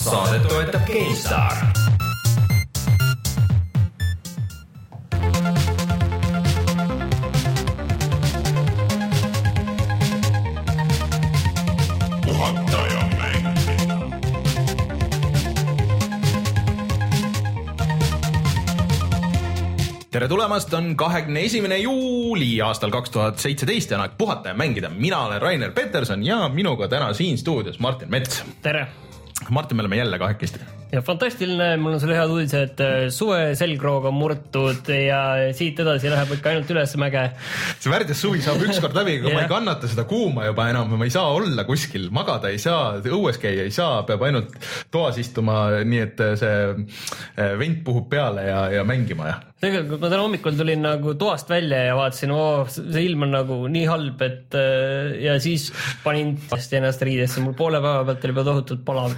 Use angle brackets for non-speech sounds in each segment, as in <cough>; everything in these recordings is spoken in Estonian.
saadet toetab GameStar. tere tulemast, on kahekümne esimene juuli aastal kaks tuhat seitseteist ja on aeg puhata ja mängida. mina olen Rainer Peterson ja minuga täna siin stuudios Martin Mets. tere Martin, me oleme jälle kahekesti. ja fantastiline, mul on sulle head uudised, suve selgroog on murtud ja siit edasi läheb ikka ainult ülesmäge. see värdjas suvi saab ükskord läbi, aga ma ei kannata seda kuuma juba enam, ma ei saa olla kuskil, magada ei saa, õues käia ei saa, peab ainult toas istuma, nii et see eh, vent puhub peale ja, ja mängima ja tegelikult ma täna hommikul tulin nagu toast välja ja vaatasin, oo, see ilm on nagu nii halb, et äh, ja siis panin hästi ennast riidesse, mul poole päeva pealt oli juba tohutult palav.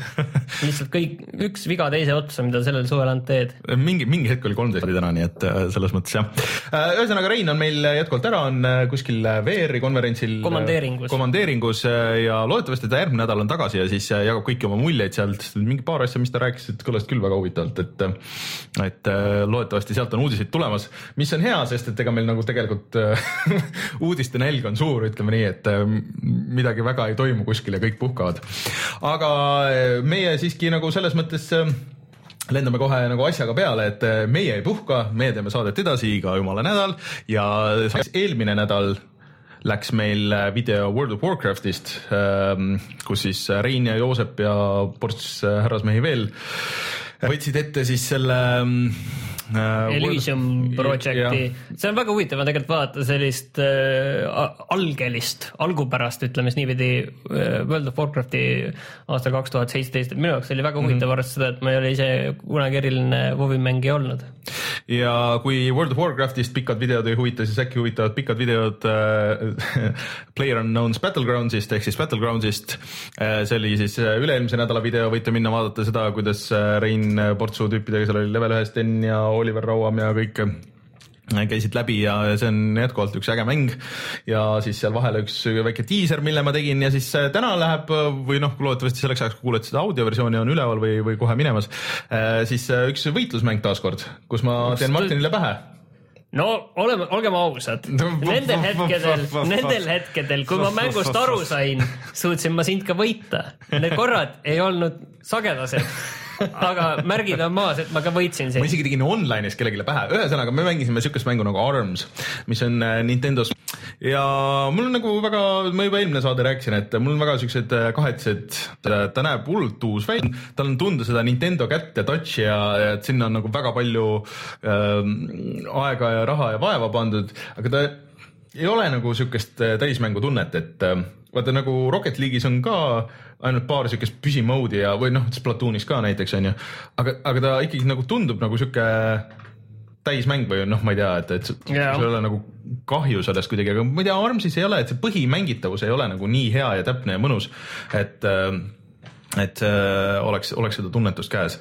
lihtsalt kõik, üks viga teise otsa, mida sellel suvel ainult teed. mingi, mingi hetk oli kolmteist oli täna, nii et äh, selles mõttes jah. ühesõnaga, Rein on meil jätkuvalt ära, on äh, kuskil VR-i konverentsil. Komandeeringus. komandeeringus äh, ja loodetavasti ta järgmine nädal on tagasi ja siis äh, jagab kõiki oma muljeid sealt, mingi paar asja, mis ta rääkis, et kõlasid küll väga huvitavalt, et et äh, loodetavasti sealt on uudiseid tulemas, mis on hea, sest et ega meil nagu tegelikult äh, <laughs> uudiste nälg on suur, ütleme nii, et äh, midagi väga ei toimu kuskil ja kõik puhkavad. aga äh, meie siiski nagu selles mõttes lendame kohe nagu asjaga peale, et meie ei puhka, meie teeme saadet edasi iga jumala nädal ja eelmine nädal läks meil video World of Warcraftist, kus siis Rein ja Joosep ja ports härrasmehi veel võtsid ette siis selle äh, Elysium Projecti see on väga huvitav on tegelikult vaadata sellist äh, algelist, algupärast, ütleme siis niipidi äh, World of Warcrafti aastal kaks tuhat seitseteist, et minu jaoks oli väga huvitav mm -hmm. arvestades seda, et ma ei ole ise kunagi eriline WoW-i mängija olnud. ja kui World of Warcraftist pikad videod ei huvita, siis äkki huvitavad pikad videod äh, <laughs> PlayerUnknown's Battlegroundsist ehk siis Battlegroundsist äh,. see oli siis äh, üle-eelmise nädala video, võite minna vaadata seda, kuidas Rein Portsu tüüpidega, seal oli level ühes Sten ja Oliver Rauam ja kõik äh, käisid läbi ja see on jätkuvalt üks äge mäng. Ja siis seal vahel üks väike diiser, mille ma tegin ja siis äh, täna läheb äh, või noh, loodetavasti selleks ajaks, kui kuulete seda audioversiooni on üleval või, või kohe minemas, siis üks võitlusmäng taaskord, kus ma teen Martinile pähe. No oleme, olgem ausad, nendel hetkedel, nendel hetkedel, kui ma mängust aru sain, suutsin ma sind ka võita. Need korrad ei olnud sagedased, aga märgid on maas, et ma ka võitsin ma sind. isegi tegin online'is kellelegi pähe, ühesõnaga me mängisime siukest mängu nagu Arms, mis on äh, Nintendo's. Ja mul on nagu väga, ma juba eelmine saade rääkisin, et mul on väga siuksed äh, kahetsused, ta näeb hullult uus välja, tal on tunda seda Nintendo kätt ja touch'i ja, ja et sinna on nagu väga palju ähm, aega ja raha ja vaeva pandud, aga ta ei ole nagu siukest äh, täismängu tunnet, et äh, vaata nagu Rocket League'is on ka ainult paar siukest püsimode'i ja, või noh, Splatoonis ka näiteks onju, aga, aga ta ikkagi nagu tundub nagu sihuke täismäng või noh, ma ei tea, et, et sul Jaa. ei ole nagu kahju sellest kuidagi, aga ma ei tea, Armsis ei ole, et see põhimängitavus ei ole nagu nii hea ja täpne ja mõnus, et äh, et äh, oleks, oleks seda tunnetust käes.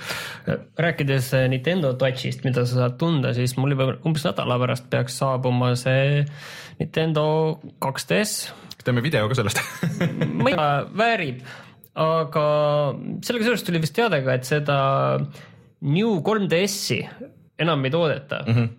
rääkides äh, Nintendo Touch'ist, mida sa saad tunda, siis mul juba umbes nädala pärast peaks saabuma see Nintendo 2DS. teeme video ka sellest <laughs> ma ei tea, väärib, aga sellega seoses tuli vist teade ka, et seda New 3DS-i enam ei toodeta mm. -hmm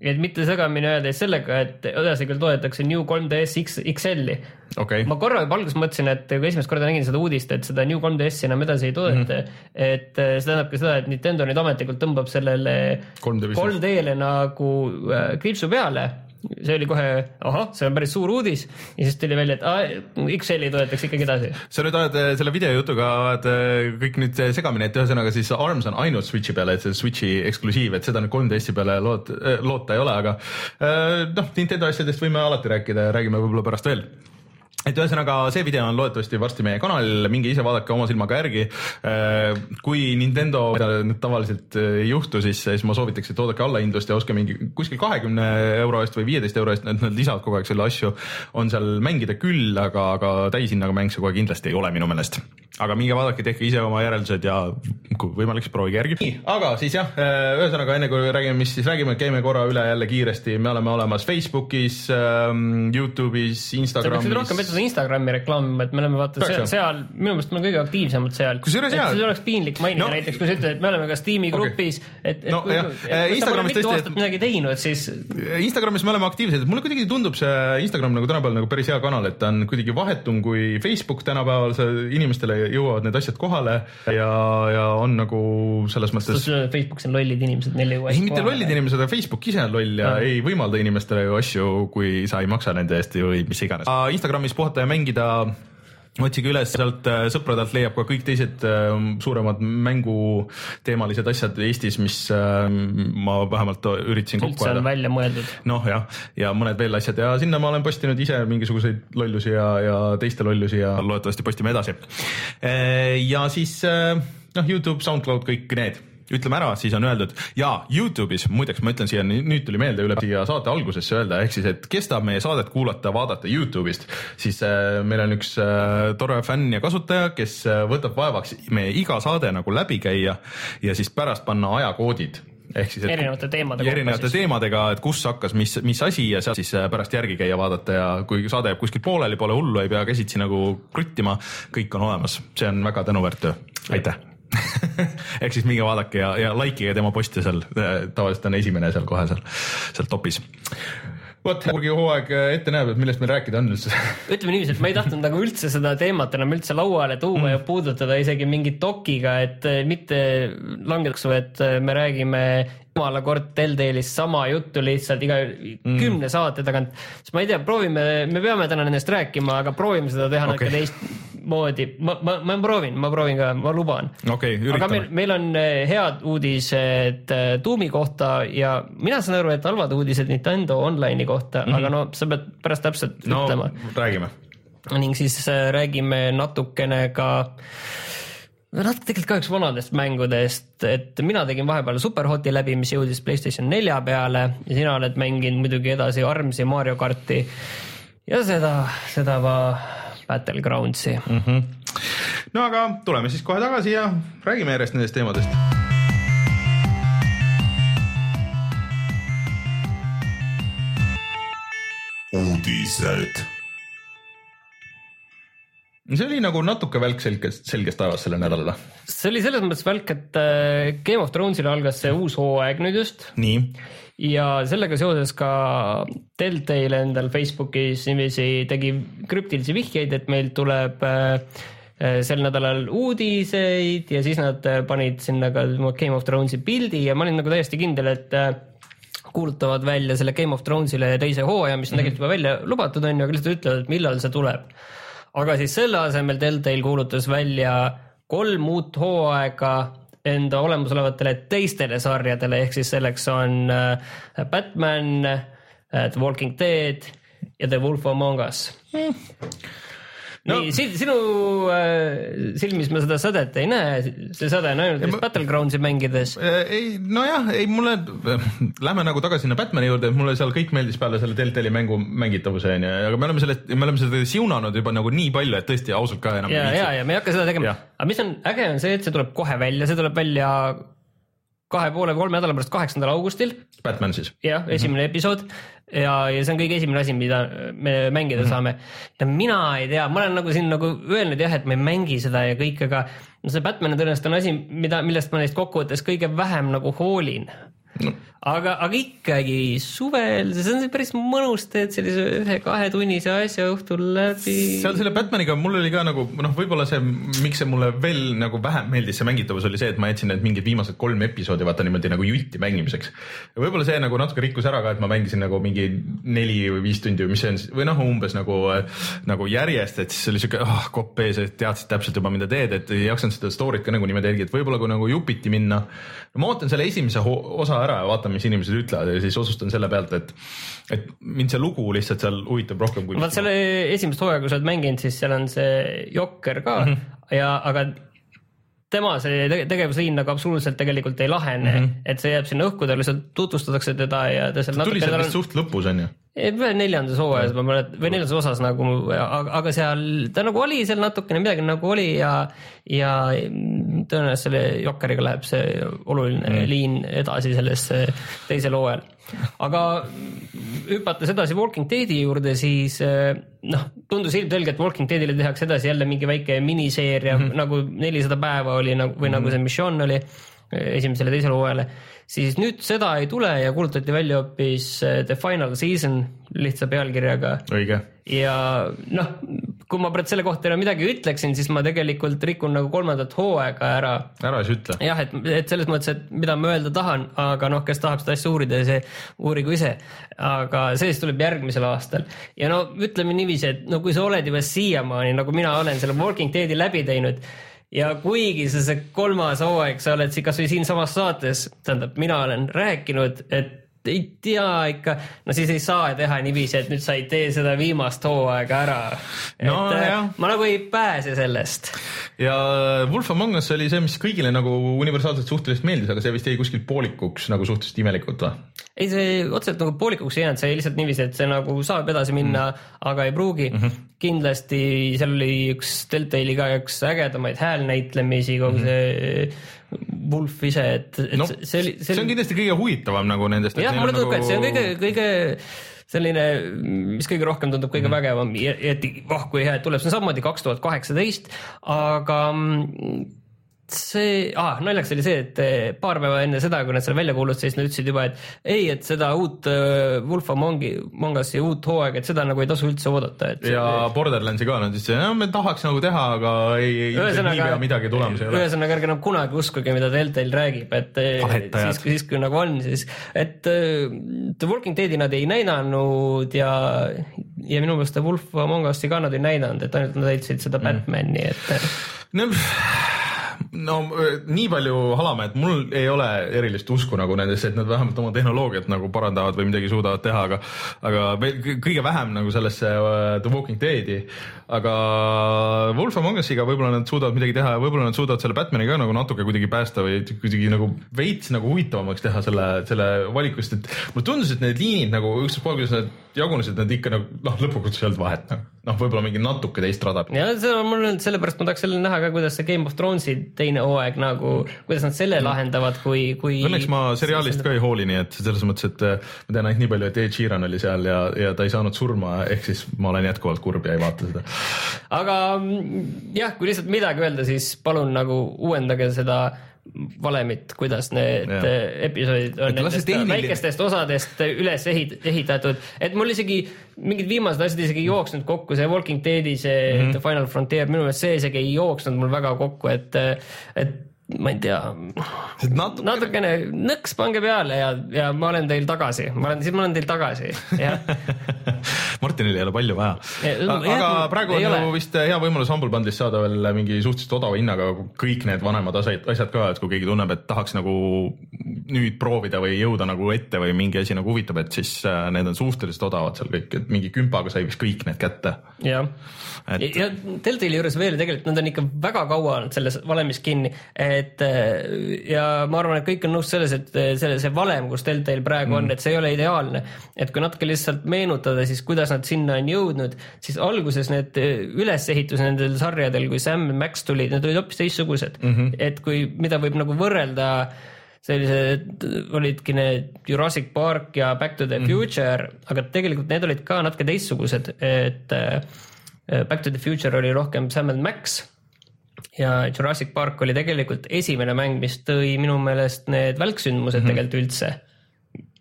et mitte segamini öeldes sellega, et edasi küll toodetakse New 3DS X, XL-i. okei ma korra juba alguses mõtlesin, et kui esimest korda nägin seda uudist, et seda New 3DS-i enam edasi ei toodeta mm, -hmm. et äh, see tähendabki seda, et Nintendo nüüd ametlikult tõmbab sellele 3D vist. 3D-le nagu äh, kriipsu peale. See oli kohe, ahah, see on päris suur uudis ja siis tuli välja, et aa, XL-i toodetakse ikkagi edasi. sa nüüd oled äh, selle videojutuga oled äh, kõik nüüd äh, segamini, et ühesõnaga siis Arms on ainult Switchi peale, et see Switchi eksklusiiv, et seda nüüd 3DS-i peale loota, loota ei ole, aga noh, Nintendo asjadest võime alati rääkida ja räägime võib-olla pärast veel et ühesõnaga see video on loodetavasti varsti meie kanalil, minge ise vaadake oma silmaga järgi. kui Nintendo nüüd tavaliselt ei juhtu, siis, siis ma soovitaks, et oodake allahindlust ja ostke mingi kuskil kahekümne euro eest või viieteist euro eest, nad lisavad kogu aeg selle asju. on seal mängida küll, aga, aga täishinnaga mäng see kohe kindlasti ei ole minu meelest. aga minge vaadake, tehke ise oma järeldused ja kui võimalik, siis proovige järgi. nii, aga siis jah, ühesõnaga enne kui räägime, mis siis räägime, käime korra üle jälle kiiresti, me oleme olemas Facebookis, Youtube'is, sa Instagramis. seda Instagrami reklaamima, et me oleme vaata Peaks, seal, seal, minu meelest me oleme kõige aktiivsemad seal. Kusjuures jaa. see oleks piinlik mainida No- no, näiteks, kui sa ütled, et me oleme kas tiimigrupis okay., et, et No kui, et, pole Instagramis tõesti, aastat midagi teinud, siis Instagramis me oleme aktiivsed, mulle kuidagi tundub see Instagram nagu tänapäeval nagu päris hea kanal, et ta on kuidagi vahetum kui Facebook tänapäeval, inimestele jõuavad need asjad kohale ja, ja on nagu selles mõttes Facebookis on lollid inimesed, neil ei jõua. ei, mitte lollid inimesed, aga Facebook ise on loll ja Aa. ei võimalda inimestele ju asju, kui sa ei maksa nende eest või mis iganes. Instagramis puhata ja mängida otsige üles sealt äh, sõpradelt leiab ka kõik teised äh, suuremad mänguteemalised asjad Eestis, mis äh, ma vähemalt üritasin kokku ajada. välja mõeldud. noh jah, ja mõned veel asjad ja sinna ma olen postinud ise mingisuguseid lollusi ja, ja teiste lollusi ja loodetavasti postime edasi. ja siis noh, Youtube, SoundCloud, kõik need ütleme ära, siis on öeldud ja Youtube'is, muideks ma ütlen siia, nüüd tuli meelde üle siia saate algusesse öelda, ehk siis, et kes tahab meie saadet kuulata, vaadata Youtube'ist, siis äh, meil on üks äh, tore fänn ja kasutaja, kes äh, võtab vaevaks meie iga saade nagu läbi käia ja siis pärast panna ajakoodid. Ehk siis et erinevate teemade ja erinevate teemadega, et kus hakkas, mis, mis asi ja sealt siis äh, pärast järgi käia vaadata ja kui saade jääb kuskil pooleli, pole hullu, ei pea käsitsi nagu kruttima, kõik on olemas, see on väga tänuväärt töö, aitäh. <laughs> ehk siis minge vaadake ja, ja likeige tema poste seal, tavaliselt on esimene seal kohe seal, seal topis. vot, hooaeg ette näeb, et millest meil rääkida on üldse. <laughs> ütleme niiviisi, et ma ei tahtnud nagu üldse seda teemat enam üldse lauale tuua mm. ja puudutada isegi mingi dokiga, et mitte langedaks, et me räägime jumala kord Telltale'ist sama juttu lihtsalt iga mm. kümne saate tagant. siis ma ei tea, proovime, me peame täna nendest rääkima, aga proovime seda teha okay. teistmoodi. ma, ma, ma proovin, ma proovin ka, ma luban. okei, aga meil üritame., meil on eh, head uudised eh, Doomi kohta ja mina saan aru, et halvad uudised Nintendo Online'i kohta mm, -hmm. aga no sa pead pärast täpselt no ütlema. räägime. ning siis äh, räägime natukene ka natuke tegelikult kahjuks vanadest mängudest, et mina tegin vahepeal Superhoti läbi, mis jõudis Playstation nelja peale ja sina oled mänginud muidugi edasi Armsi Mario karti ja seda, seda va Battlegroundsi mm. Mhm. no aga tuleme siis kohe tagasi ja räägime järjest nendest teemadest. uudised. See oli nagu natuke välk selgest, selgest taevast sellel nädalal. see oli selles mõttes välk, et äh, Game of Thrones'il algas see uus hooaeg nüüd just nii, ja sellega seoses ka Deltail endal Facebookis niiviisi tegi krüptilisi vihjeid, et meil tuleb äh, äh, sel nädalal uudiseid ja siis nad panid sinna ka Game of Thronesi pildi ja ma olin nagu täiesti kindel, et kuulutavad välja selle Game of Thronesile teise hooaja, mis on tegelikult juba välja lubatud, on ju, aga lihtsalt ütlevad, et millal see tuleb. Aga siis selle asemel Deltail kuulutas välja kolm uut hooaega enda olemasolevatele teistele sarjadele, ehk siis selleks on äh, Batman, The Walking Dead ja The Wolf Among Us. No- nii, sinu äh, silmis ma seda sädet ei näe, see säde on ainult ma- Battlegroundsi mängides. ei nojah, ei mulle, lähme nagu tagasi sinna Batman'i juurde, et mulle seal kõik meeldis peale selle Deltali mängu mängitavuse onju, aga me oleme sellest, me oleme seda siunanud juba nagu nii palju, et tõesti ausalt ka enam ja, ei ja, ja me ei hakka seda tegema. Aga mis on äge, on see, et see tuleb kohe välja, see tuleb välja kahe poole või kolme nädala pärast, kaheksandal augustil, Batman siis. jah, esimene mm -hmm. episood ja, ja see on kõige esimene asi, mida me mängida mm -hmm. saame. ja mina ei tea, ma olen nagu siin nagu öelnud jah, et ma ei mängi seda ja kõik, aga no see Batman on tõenäoliselt on asi, mida, millest ma neist kokkuvõttes kõige vähem nagu hoolin No. aga, aga ikkagi suvel, see on päris mõnus, teed sellise ühe-kahetunnise asja õhtul läbi. seal selle Batmaniga mul oli ka nagu noh, võib-olla see, miks see mulle veel nagu vähem meeldis, see mängitavus oli see, et ma jätsin need mingid viimased kolm episoodi vaata niimoodi nagu jutti mängimiseks. võib-olla see nagu natuke rikkus ära ka, et ma mängisin nagu mingi neli või viis tundi või mis see on või noh, umbes nagu, nagu järjest, et siis oli siuke oh, kopp ees, et teadsid täpselt juba, mida teed, et ei jaksanud seda story't ka nagu niimoodi jälgida, et võib-olla kui nagu jupiti minna. no ma ootan selle esimese osa ära ja vaatan, mis inimesed ütlevad ja siis otsustan selle pealt, et, et mind see lugu lihtsalt seal huvitab rohkem kui. vaat selle esimest hooaega, kui sa oled mänginud, siis seal on see Jokker ka mm -hmm. ja, aga tema see tege- tegevusliin nagu absoluutselt tegelikult ei lahene mm, -hmm. et see jääb sinna õhku, ta lihtsalt tutvustatakse teda ja ta seal tuli natuke seal tal vist on, suht lõpus onju. Neljandas hooajas ma mäletan või neljandas osas nagu, aga, seal ta nagu oli seal natukene midagi nagu oli ja, ja tõenäoliselt selle Jokkeriga läheb see oluline mm. liin edasi sellesse teisel hooajal. aga hüpates edasi Walking Deadi juurde, siis noh, tundus ilmselgelt Walking Deadile tehakse edasi jälle mingi väike miniseeria mm -hmm. nagu nelisada päeva oli nagu või mm -hmm. nagu see missioon oli esimesele, teisele hooajale, siis nüüd seda ei tule ja kuulutati välja hoopis eh, The Final Season lihtsa pealkirjaga. õige. ja noh, kui ma selle kohta enam midagi ütleksin, siis ma tegelikult rikun nagu kolmandat hooaega ära. ära siis ütle. jah, et, et selles mõttes, et mida ma öelda tahan, aga noh, kes tahab seda asja uurida, see uurigu ise. aga see siis tuleb järgmisel aastal ja no ütleme niiviisi, et no kui sa oled juba siiamaani nagu mina olen selle Walking Deadi läbi teinud ja kuigi see, see kolmas hooaeg, sa oled kasvõi siinsamas saates, tähendab, mina olen rääkinud, et ei tea ikka, no siis ei saa teha niiviisi, et nüüd sa ei tee seda viimast hooaega ära. No, äh, ma nagu ei pääse sellest. ja Wolf Among Us oli see, mis kõigile nagu universaalselt suhteliselt meeldis, aga see vist jäi kuskilt poolikuks nagu suhteliselt imelikult või? ei, see otseselt nagu poolikuks ei jäänud, see lihtsalt niiviisi, et see nagu saab edasi minna mm., aga ei pruugi mm. -hmm. Kindlasti seal oli üks Deltali ka üks ägedamaid häälnäitlemisi, kogu mm -hmm. see Wolf ise, et, et no, see oli, see on kindlasti kõige huvitavam nagu nendest. jah, mulle tundub ka nagu..., et see on kõige, kõige selline, mis kõige rohkem tundub kõige mm. vägevam ja oh kui hea, et tuleb, see on samamoodi kaks tuhat kaheksateist, aga see ah,, naljaks oli see, et eh, paar päeva enne seda, kui nad selle välja kuulutasid, siis nad ütlesid juba, et ei, et seda uut uh, Wolf Among Us'i uut hooaega, et seda nagu ei tasu üldse oodata. ja see... Borderlandsi ka nad ütlesid, no me tahaks nagu teha, aga ei, ei niipea midagi tulemas ei ole. ühesõnaga, ärge enam kunagi uskuge, mida Deltail räägib, et eh, Vahetajad. siis, siis kui nagu on, siis, et The Walking Deadi nad ei näidanud ja, ja minu meelest Wolf Among Us'i ka nad ei näidanud, et ainult nad näitasid seda mm. Batman'i, et no no nii palju halame, et mul ei ole erilist usku nagu nendesse, et nad vähemalt oma tehnoloogiat nagu parandavad või midagi suudavad teha, aga aga kõige vähem nagu sellesse The Walking Deadi. aga Wolf Among Us'iga võib-olla nad suudavad midagi teha ja võib-olla nad suudavad selle Batman'i ka nagu natuke kuidagi päästa või kuidagi nagu veits nagu huvitavamaks teha selle, selle valiku, sest et mulle tundus, et need liinid nagu ükstaspuha, kuidas nad jagunesid, nad ikka nagu noh, lõpuks ei olnud vahet noh, noh, võib-olla mingi natuke teist rada. ja on mul nüüd sellepärast ma tahaks jälle näha ka, kuidas see Game of Thronesi teine hooaeg nagu, kuidas nad selle lahendavad, kui, kui. Õnneks ma seriaalist ka ei hooli, nii et selles mõttes, et äh, ma tean ainult nii palju, et Ed Sheeran oli seal ja, ja ta ei saanud surma, ehk siis ma olen jätkuvalt kurb ja ei vaata seda. aga mm, jah, kui lihtsalt midagi öelda, siis palun nagu uuendage seda valemit, kuidas need ja. episoodid on nendest tehniline... väikestest osadest üles ehit-, ehitatud, et mul isegi mingid viimased asjad isegi ei jooksnud kokku, see Walking Deadi see mm -hmm. The Final Frontier, minu meelest see isegi ei jooksnud mul väga kokku, et, et ma ei tea, natuke... natukene nõks pange peale ja, ja ma olen teil tagasi, ma olen, siis ma olen teil tagasi, jah <laughs> Martinil ei ole palju vaja. aga praegu on ju vist hea võimalus Humble Bundle'ist saada veel mingi suhteliselt odava hinnaga kõik need vanemad asjad, asjad ka, et kui keegi tunneb, et tahaks nagu nüüd proovida või jõuda nagu ette või mingi asi nagu huvitab, et siis äh, need on suhteliselt odavad seal kõik, et mingi kümpaga sai vist kõik need kätte. jah et..., ja Deltali juures veel tegelikult nad on ikka väga kaua olnud selles valemis kinni et äh, ja ma arvan, et kõik on nõus selles, et selle, see valem, kus Deltail praegu mm. on, et see ei ole ideaalne. et kui natuke lihtsalt meenutada, siis kuidas nad sinna on jõudnud, siis alguses need äh, ülesehitus nendel sarjadel, kui Sam ja Max tulid, need olid hoopis teistsugused mm. -hmm. et kui, mida võib nagu võrrelda sellised olidki need Jurassic Park ja Back to the mhm. Future mm, -hmm. aga tegelikult need olid ka natuke teistsugused, et Back to the Future oli rohkem Sam and Max ja Jurassic Park oli tegelikult esimene mäng, mis tõi minu meelest need välksündmused mm -hmm. tegelikult üldse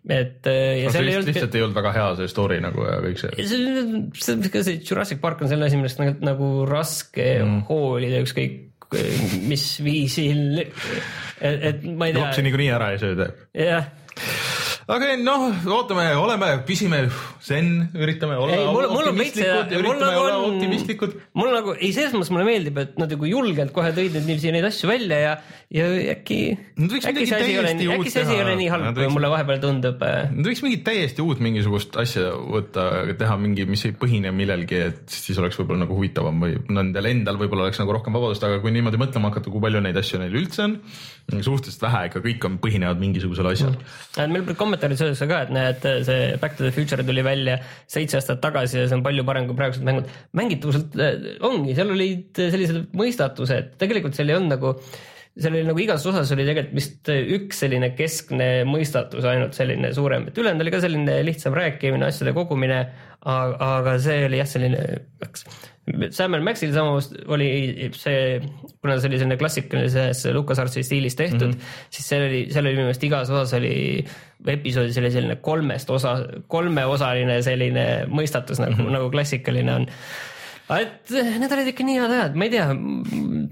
et äh, ja no, seal ei olnud. lihtsalt ei olnud väga hea see story nagu ja kõik see. see, see, see Jurassic Park on selle asi, millest nagu, nagu raske mm. hoolida ükskõik mis viisil. et, et ma ei tea. lapsi niikuinii ära ei söö, teeb. jah aga noh, ootame, oleme, püsime zen, üritame olla ei, mul, mul optimistlikud, üritame nagu olla on, optimistlikud. mul nagu, ei selles mõttes mulle meeldib, et nad nagu julgelt kohe tõid nüüd niiviisi neid asju välja ja, ja äkki. äkki see asi ei ole, äkki see asi ei ole nii halb, kui mulle vahepeal tundub. Äh. Nad võiks mingit täiesti uut mingisugust asja võtta, teha mingi, mis ei põhine millelgi, et siis oleks võib-olla nagu huvitavam või nendel endal võib-olla oleks nagu rohkem vabadust, aga kui niimoodi mõtlema hakata, kui palju neid asju neil üldse on, suhteliselt vähe, ikka kõik on, põhinevad mingisugusel asjal. Mm.. meil kommentaarid selles ka, et näed, see Back to the Future tuli välja seitse aastat tagasi ja see on palju parem kui praegused mängud. mängitavuselt äh, ongi, seal olid sellised mõistatused, tegelikult seal ei olnud nagu seal oli nagu igas osas oli tegelikult vist üks selline keskne mõistatus ainult selline suurem, et ülejäänud oli ka selline lihtsam rääkimine, asjade kogumine. aga see oli jah, selline, Sam Maxil samas oli see, kuna see oli selline klassikalises LucasArtsi stiilis tehtud mm, -hmm. siis seal oli, seal oli minu meelest igas osas oli episoodis oli selline kolmest osa, kolmeosaline selline mõistatus nagu mm, -hmm. nagu klassikaline on et need olid ikka nii head ajad, ma ei tea,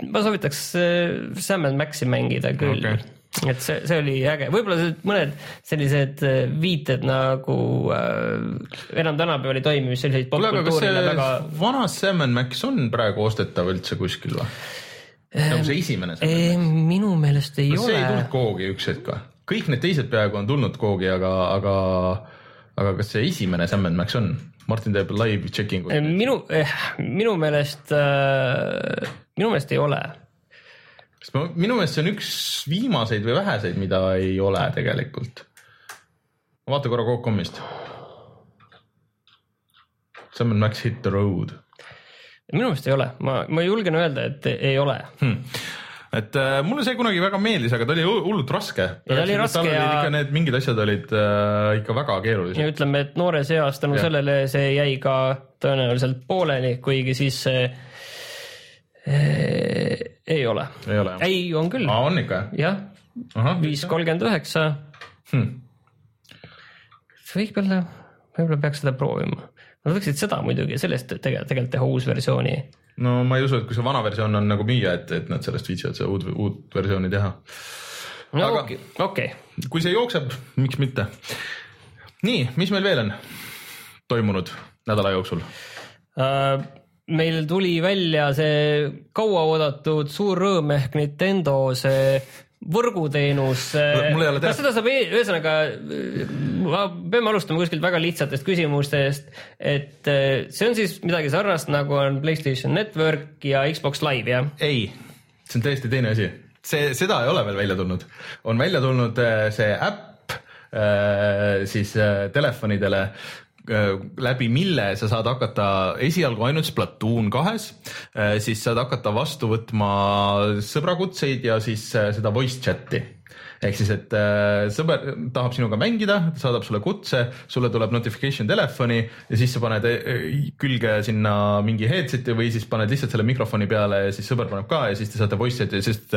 ma soovitaks äh, Sam Maxi mängida küll okay et see, see oli äge, võib-olla mõned sellised äh, viited nagu äh, enam tänapäeval ei toimi, mis selliseid popkultuurile väga. vana Sam Max on praegu ostetav üldse kuskil või? nagu see esimene Sam Max? minu meelest ei no, ole. see ei tulnud Koogi üks hetk või? kõik need teised peaaegu on tulnud Koogi, aga, aga, aga kas see esimene Sam Max on? Martin teeb live checking ut. minu eh,, minu meelest äh,, minu meelest ei ole sest ma, minu meelest see on üks viimaseid või väheseid, mida ei ole tegelikult. vaata korra Coop.com'ist. Summon Max Hit the Road. minu meelest ei ole, ma, ma julgen öelda, et ei ole hmm et äh, mulle see kunagi väga meeldis, aga ta oli hullult raske. ta oli raske ja. ikka need mingid asjad olid äh, ikka väga keerulised. ja ütleme, et noores eas tänu sellele see jäi ka tõenäoliselt pooleli, kuigi siis see äh, ei ole. ei ole? ei, on küll. on ikka? jah, viis kolmkümmend üheksa. Hmm. võib-olla, võib-olla peaks seda proovima. Nad võiksid seda muidugi, sellest tegelikult, tegelikult teha uus versiooni no ma ei usu, et kui see vana versioon on nagu müüa, et, et nad sellest viitsivad seda uut, uut versiooni teha. no okei okay., kui see jookseb, miks mitte. nii, mis meil veel on toimunud nädala jooksul uh,? Meil tuli välja see kauaoodatud suur rõõm ehk Nintendo see võrguteenus. kas seda saab, ühesõnaga peame alustama kuskilt väga lihtsatest küsimustest, et eh, see on siis midagi sarnast nagu on Playstation Network ja Xbox Live, jah? ei, see on täiesti teine asi, see, seda ei ole veel välja tulnud, on välja tulnud eh, see äpp eh, siis telefonidele, Äh, läbi mille sa saad hakata esialgu ainult Splatoon kahes, äh, siis saad hakata vastu võtma sõbrakutseid ja siis äh, seda voice chat'i. Ehk siis, et äh, sõber tahab sinuga mängida, saadab sulle kutse, sulle tuleb notification telefoni ja siis sa paned külge sinna mingi headset'i või siis paned lihtsalt selle mikrofoni peale ja siis sõber paneb ka ja siis te saate voice chat'i, sest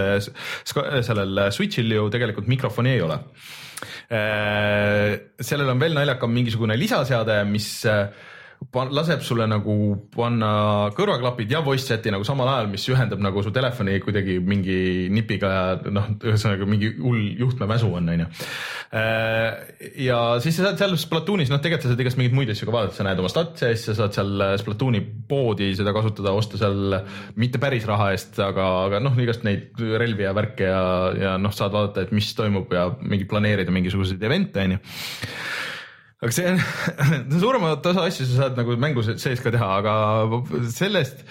sellel Switch'il ju tegelikult mikrofoni ei ole. Äh, sellel on veel naljakam mingisugune lisaseade, mis äh, laseb sulle nagu panna kõrvaklapid ja voice chat'i nagu samal ajal, mis ühendab nagu su telefoni kuidagi mingi nipiga ja noh, ühesõnaga mingi hull juhtmemäsu on, onju. Äh, ja siis sa saad seal Splatoonis, noh, tegelikult sa saad igast mingeid muid asju ka vaadata, sa näed oma statse, siis sa saad seal Splatooni poodi seda kasutada, osta seal mitte päris raha eest, aga, aga noh, igast neid relvi ja värke ja, ja noh, saad vaadata, et mis toimub ja mingi planeerida mingisuguseid event'e, onju aga see on, <laughs> suuremat osa asju sa saad nagu mängu sees ka teha, aga sellest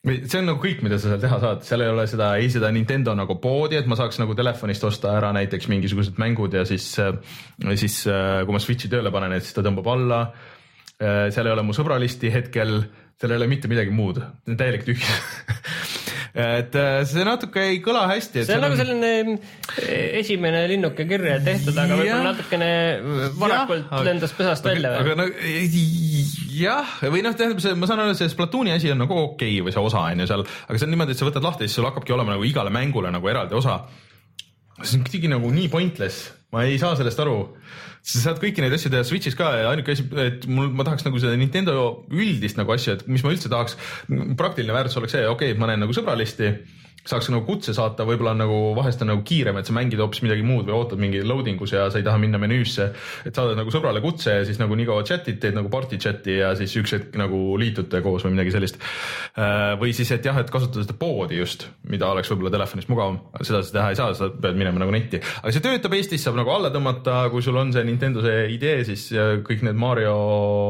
see on nagu kõik, mida sa seal teha saad, seal ei ole seda, ei seda Nintendo nagu poodi, et ma saaks nagu telefonist osta ära näiteks mingisugused mängud ja siis, siis kui ma Switch'i tööle panen, et siis ta tõmbab alla. seal ei ole mu sõbralisti hetkel, seal ei ole mitte midagi muud, täielik tühjus <laughs> et äh, see natuke ei kõla hästi. see on nagu selline eh, esimene linnuke kirja tehtud, aga võib-olla natukene varakult ja, lendas pesast aga, välja. aga no jah, või noh, tähendab see, ma saan aru, see Splatooni asi on nagu okei okay, või see osa on ju seal, aga see on niimoodi, et sa võtad lahti, siis sul hakkabki olema nagu igale mängule nagu eraldi osa. see on kuidagi nagu nii pointless, ma ei saa sellest aru sa saad kõiki neid asju teha Switch'is ka ja ainuke asi, et mul, ma tahaks nagu seda Nintendo üldist nagu asja, et mis ma üldse tahaks, praktiline väärtus oleks see, okei okay,, ma näen nagu sõbralisti saaks nagu kutse saata, võib-olla on nagu vahest on nagu kiirem, et sa mängid hoopis midagi muud või ootad mingi loading us ja sa ei taha minna menüüsse. et saadad nagu sõbrale kutse ja siis nagu nii kaua chat'id, teed nagu party chat'i ja siis üks hetk nagu liitute koos või midagi sellist. Äh, või siis, et jah, et kasutada seda poodi just, mida oleks võib-olla telefonis mugavam, seda sa teha ei saa, sa pead minema nagu netti. aga see töötab Eestis, saab nagu alla tõmmata, kui sul on see Nintendo see idee, siis kõik need Mario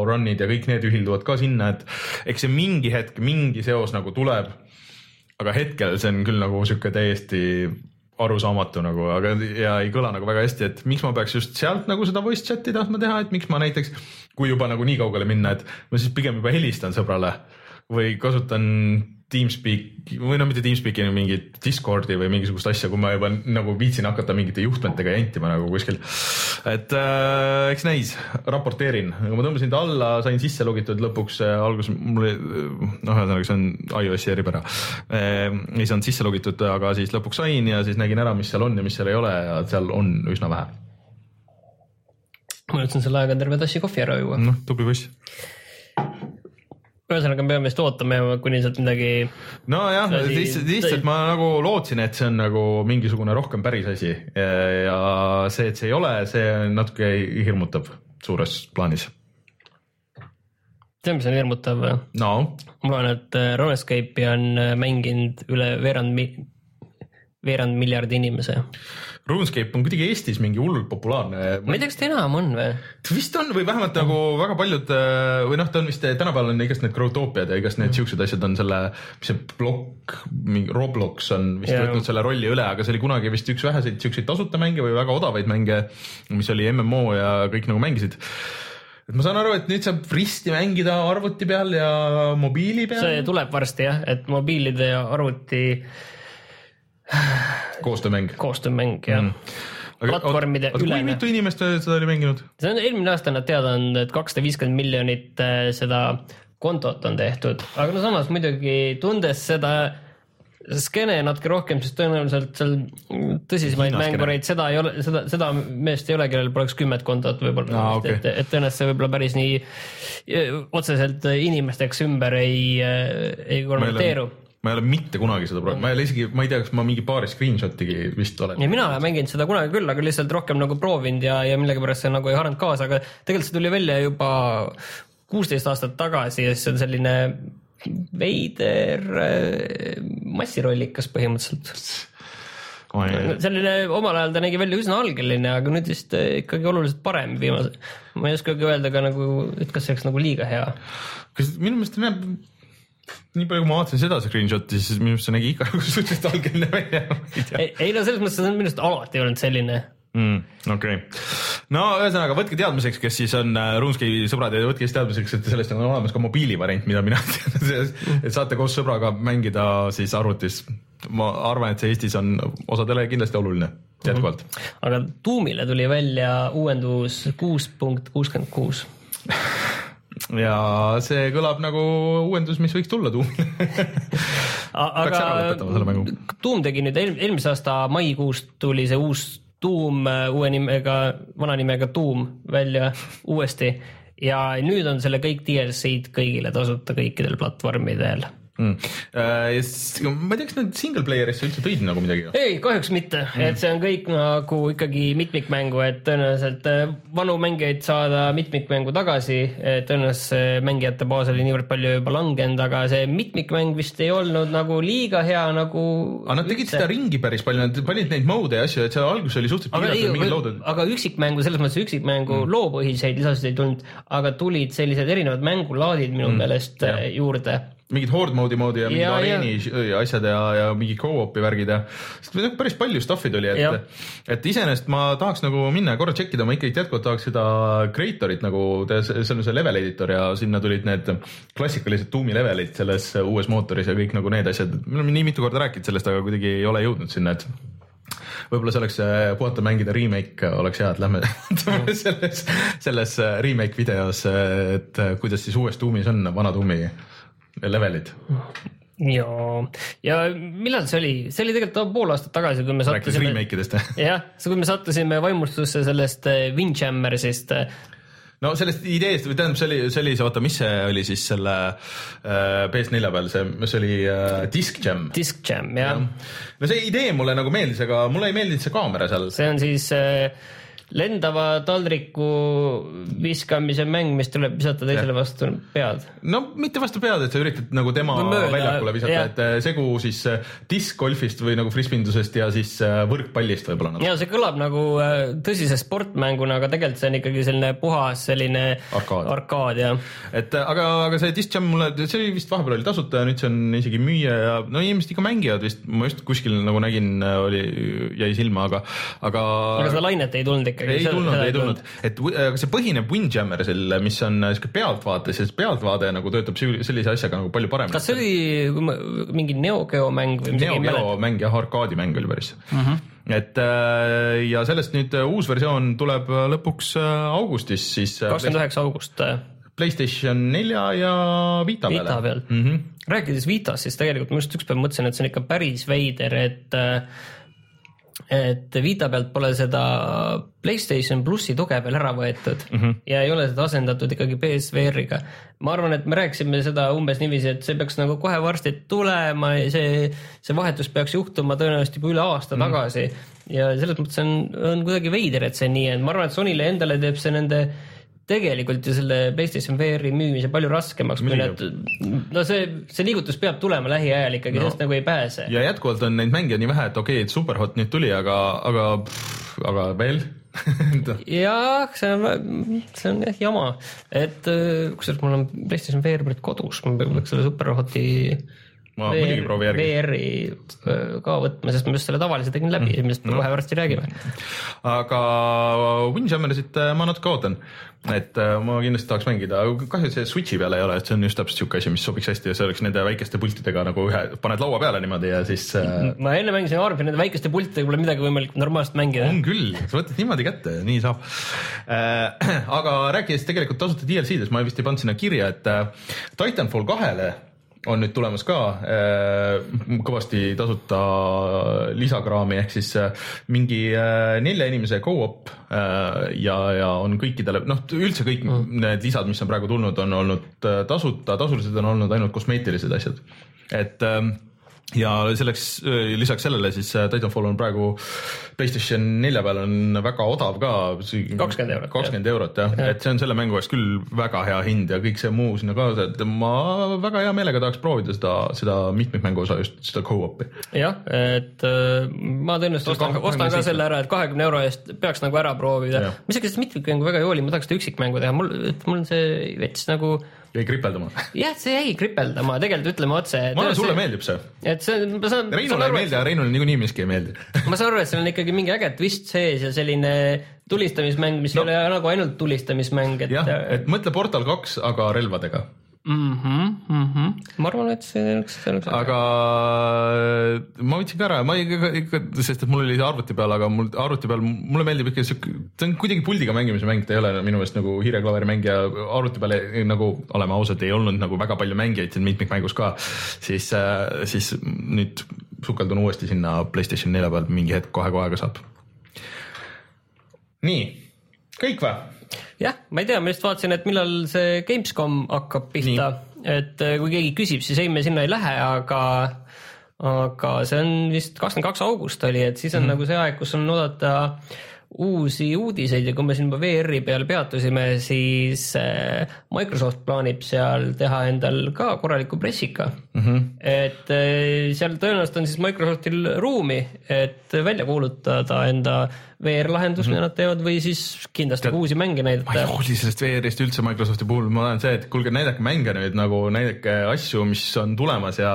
run'id ja kõik need ühilduvad ka sinna, et eks see mingi hetk, mingi seos nagu tuleb aga hetkel see on küll nagu sihuke täiesti arusaamatu nagu, aga ja ei kõla nagu väga hästi, et miks ma peaks just sealt nagu seda voice chat'i tahtma teha, et miks ma näiteks, kui juba nagu nii kaugele minna, et ma siis pigem juba helistan sõbrale või kasutan Teamspeak või no mitte Teamspeaki, mingit Discordi või mingisugust asja, kui ma juba nagu viitsin hakata mingite juhtmetega jantima nagu kuskil. et äh, eks näis, raporteerin, aga ma tõmbasin ta alla, sain sisse logitud lõpuks äh, alguses mul oli, noh, ühesõnaga see on iOS-i eripära äh,. ei saanud sisse logitud, aga siis lõpuks sain ja siis nägin ära, mis seal on ja mis seal ei ole ja seal on üsna vähe. ma üritasin selle ajaga terve tassi kohvi ära juua. noh, tubli poiss ühesõnaga, me peame vist ootama, kuni sealt midagi. nojah, lihtsalt, lihtsalt ma nagu lootsin, et see on nagu mingisugune rohkem päris asi ja see, et see ei ole, see natuke hirmutab suures plaanis. tead, mis on hirmutav no. ma loen, et äh, Runescape'i on äh, mänginud üle veerand mi-, veerand miljardi inimese RuneScape on kuidagi Eestis mingi hullult populaarne. ma ei tea, kas ta enam on või? vist on või vähemalt nagu väga paljud äh, või noh, ta on vist tänapäeval on igast need Growtopiad ja igast need mm. siuksed asjad on selle, mis see plokk, mingi Roblox on vist yeah. võtnud selle rolli üle, aga see oli kunagi vist üks väheseid siukseid tasuta mänge või väga odavaid mänge, mis oli MMO ja kõik nagu mängisid et ma saan aru, et nüüd saab risti mängida arvuti peal ja mobiili peal. see tuleb varsti jah, et mobiilide ja arvuti koostöömäng. koostöömäng jah mm platvormide üle. kui mitu inimest seda oli mänginud? see on eelmine aasta nad teada andnud, et kakssada viiskümmend miljonit äh, seda kontot on tehtud, aga no samas muidugi tundes seda skeene natuke rohkem, sest tõenäoliselt seal tõsisemaid mängureid, seda ei ole, seda, seda meest ei ole, kellel poleks kümmet kontot võib-olla ah,. Okay. et, et tõenäoliselt see võib-olla päris nii otseselt inimesteks ümber ei, äh, ei konverteeru ma ei ole mitte kunagi seda proovinud, ma ei ole isegi, ma ei tea, kas ma mingi paari screenshot'igi vist olen. ja mina olen mänginud seda kunagi küll, aga lihtsalt rohkem nagu proovinud ja, ja millegipärast see nagu ei haaranud kaasa, aga tegelikult see tuli välja juba kuusteist aastat tagasi ja siis on selline veider äh, massirollikas põhimõtteliselt oh,. selline omal ajal ta nägi välja üsna algeline, aga nüüd vist äh, ikkagi oluliselt parem viimase, ma ei oskagi öelda ka nagu, et kas see oleks nagu liiga hea. kas minu meelest näeb nii palju, kui ma vaatasin seda screenshot'i, siis minu arust see nägi nagu <laughs> suhteliselt algeline välja. ei, ei no selles mõttes see on minu arust alati olnud selline mm,. okei okay., no ühesõnaga võtke teadmiseks, kes siis on äh, RuneScape'i sõbrad ja võtke siis teadmiseks, et sellest on olemas ka mobiilivariant, mida mina <laughs> tean, et saate koos sõbraga mängida siis arvutis. ma arvan, et see Eestis on osadele kindlasti oluline jätkuvalt mm. -hmm. aga Doomile tuli välja uuendus kuus punkt kuuskümmend kuus <laughs> ja see kõlab nagu uuendus, mis võiks tulla Doomile aga Doom tegi nüüd eel, eelmise aasta maikuus tuli see uus äh, uue nimega, vana nimega Doom välja uuesti. Ja nüüd on selle kõik DLC-d kõigile tasuta kõikidel platvormidel mm.. Äh, ma ei tea, kas nad single player'isse üldse tõid nagu midagi? ei, kahjuks mitte mm., et see on kõik nagu ikkagi mitmikmängu, et tõenäoliselt äh, vanu mängijaid saada mitmikmängu tagasi, tõenäoliselt mängijate baas oli niivõrd palju juba langenud, aga see mitmikmäng vist ei olnud nagu liiga hea nagu. aga nad tegid üldse. seda ringi päris palju, nad panid neid mode'e ja asju, et seal alguses oli suhteliselt piiratud mingid loodud. aga üksikmängu, selles mõttes üksikmängu mm. loopõhiseid lisasid ei tulnud, aga tulid sellised erinevad mängulaadid minu mm. meelest ja. juurde mingid horde mode'i moodi ja mingid ja, areeni ja. asjad ja, ja mingi go-op'i värgid ja nagu päris palju stuff'i tuli, et, et iseenesest ma tahaks nagu minna korra tšekkida, ma ikkagi jätkuvalt tahaks seda creator'it nagu, see on see level editor ja sinna tulid need klassikalised tuumi levelid selles uues mootoris ja kõik nagu need asjad, me oleme nii mitu korda rääkinud sellest, aga kuidagi ei ole jõudnud sinna, et võib-olla see oleks puhata mängida remake oleks hea, et lähme <laughs> selles, selles remake videos, et kuidas siis uues tuumis on vana tuumi levelid ja, ja millal see oli, see oli tegelikult pool aastat tagasi, kui me sattusime. remake idest jah, kui me sattusime vaimustusse sellest äh, Windjammersist. no sellest ideest või tähendab, see oli, see oli see, oota, mis see oli siis selle äh, PS4 peal, see, see oli äh, Disc Jam. Disc Jam, jah ja.. no see idee mulle nagu meeldis, aga mulle ei meeldinud see kaamera seal. see on siis äh, lendava taldriku viskamise mäng, mis tuleb visata teisele vastu pead. no mitte vastu pead, et sa üritad nagu tema No mööda, väljakule visata, jah. et äh, segu siis äh, diskgolfist või nagu frisbindusest ja siis äh, võrkpallist võib-olla nagu. ja see kõlab nagu tõsise sportmänguna, aga tegelikult see on ikkagi selline puhas selline Arkaad. arkaad ja et aga, aga see Disc Jam mulle, see oli vist vahepeal oli tasuta ja nüüd see on isegi müüa ja no inimesed ikka mängivad vist, ma just kuskil nagu nägin, oli, jäi silma, aga, aga, aga seda lainet ei tulnud ikkagi. ei tulnud, ei tulnud, et wi- aga see põhineb Windjammerisel, mis on äh, siuke pealtvaate, siis pealtvaade nagu töötab sellise asjaga nagu palju paremini. kas see oli mingi Neo Geo mäng või midagi? Neo Geo mäng jah, arkaadimäng oli päris mm. -hmm. et äh, ja sellest nüüd äh, uus versioon tuleb äh, lõpuks äh, augustis siis äh, kakskümmend üheksa august äh, Playstation nelja ja Vita peale. Vita peal mm. -hmm. rääkides Vitast, siis tegelikult ma just ükspäev mõtlesin, et see on ikka päris veider, et äh, et Vita pealt pole seda Playstation plussi tuge veel ära võetud mm -hmm. ja ei ole seda asendatud ikkagi PSVR-iga. ma arvan, et me rääkisime seda umbes niiviisi, et see peaks nagu kohe varsti tulema ja see, see vahetus peaks juhtuma tõenäoliselt juba üle aasta mm -hmm. tagasi ja selles mõttes on, on kuidagi veider, et see nii on, ma arvan, et Sonyle endale teeb see nende tegelikult ju selle PlayStation VR-i müümise palju raskemaks, kui nad, no see, see liigutus peab tulema lähiajal ikkagi no., sellest nagu ei pääse. ja jätkuvalt on neid mänge nii vähe, et okei okay,, et Superhot nüüd tuli, aga, aga, aga veel <laughs> jah, see on, see on jah jama, et äh, kusjuures mul on PlayStation VR praegu kodus, ma peaks selle Superhoti ma muidugi proovin järgi. VR-i äh, ka võtma, sest ma just selle tavalise tegin läbi mm, millest me kohe varsti räägime. aga Windjammerit äh, ma natuke ootan, et äh, ma kindlasti tahaks mängida, kahju, et see Switchi peal ei ole, et see on just täpselt siuke asi, mis sobiks hästi ja see oleks nende väikeste pultidega nagu ühe, paned laua peale niimoodi ja siis äh, ma enne mängisin, arvasin, nende väikeste pultidega pole midagi võimalik normaalselt mängida. on küll, sa võtad niimoodi kätte ja nii saab äh. <clears throat> aga rääkides tegelikult tasuta DLC-dest, ma vist ei pannud sinna kirja, et äh, Titanfall kahele on nüüd tulemas ka äh, kõvasti tasuta lisakraami ehk siis äh, mingi äh, nelja inimese go-op ja, ja on kõikidele noh, üldse kõik mm. need lisad, mis on praegu tulnud, on olnud tasuta, tasulised on olnud ainult kosmeetilised asjad, et ähm, ja selleks lisaks sellele siis äh, Titanfall on praegu Playstation nelja peal on väga odav ka. 20 eurot, kakskümmend eurot jah ja., et see on selle mängu eest küll väga hea hind ja kõik see muu sinna kaasa, et ma väga hea meelega tahaks proovida seda, seda mitmikmängu osa just seda go-op'i. jah, et äh, ma tõenäoliselt ostan, ostan ka selle ära, et kahekümne euro eest peaks nagu ära proovida ma isegi seda mitmikmängu väga ei hooli, ma tahaks seda üksikmängu teha, mul, mul on see veits nagu jäi kripeldama. jah, see jäi kripeldama, tegelikult ütleme otse. ma arvan, sulle meeldib see. et see, ma saan. Reinule ei meeldi, aga Reinule niikuinii miski ei meeldi. <laughs> ma saan aru, et seal on ikkagi mingi äge twist sees ja selline tulistamismäng, mis. No. ei ole nagu ainult tulistamismäng, et. jah, et mõtle Portal kaks, aga relvadega. mm. -hmm, mm -hmm. ma arvan, et see oleks, see oleks. aga ma võtsin ka ära, ma ikka, ikka, sest et mul oli see arvuti peal, aga mul arvuti peal, mulle meeldib ikka siuke, ta on kuidagi puldiga mängimise mäng, ta ei ole minu meelest nagu hiireklaveri mäng ja arvuti peal ei, nagu oleme ausad, ei olnud nagu väga palju mängijaid siin mitmikmängus ka, siis, siis nüüd sukeldun uuesti sinna Playstation nelja peal mingi hetk kohe-kohe ka saab. nii, kõik või? jah, ma ei tea, ma lihtsalt vaatasin, et millal see Gamescom hakkab pihta, et äh, kui keegi küsib, siis ei, me sinna ei lähe, aga aga see on vist kakskümmend kaks august oli, et siis on mm -hmm. nagu see aeg, kus on oodata uusi uudiseid ja kui me siin juba VR-i peal peatusime, siis äh, Microsoft plaanib seal teha endal ka korraliku pressika mm. -hmm. et äh, seal tõenäoliselt on siis Microsoftil ruumi, et välja kuulutada enda VR-lahendus mm, -hmm. mida nad teevad või siis kindlasti ka uusi mänge ma ei näidata. hooli sellest VR-ist üldse Microsofti puhul, ma olen see, et kuulge, näidake mänge nüüd nagu, näidake asju, mis on tulemas ja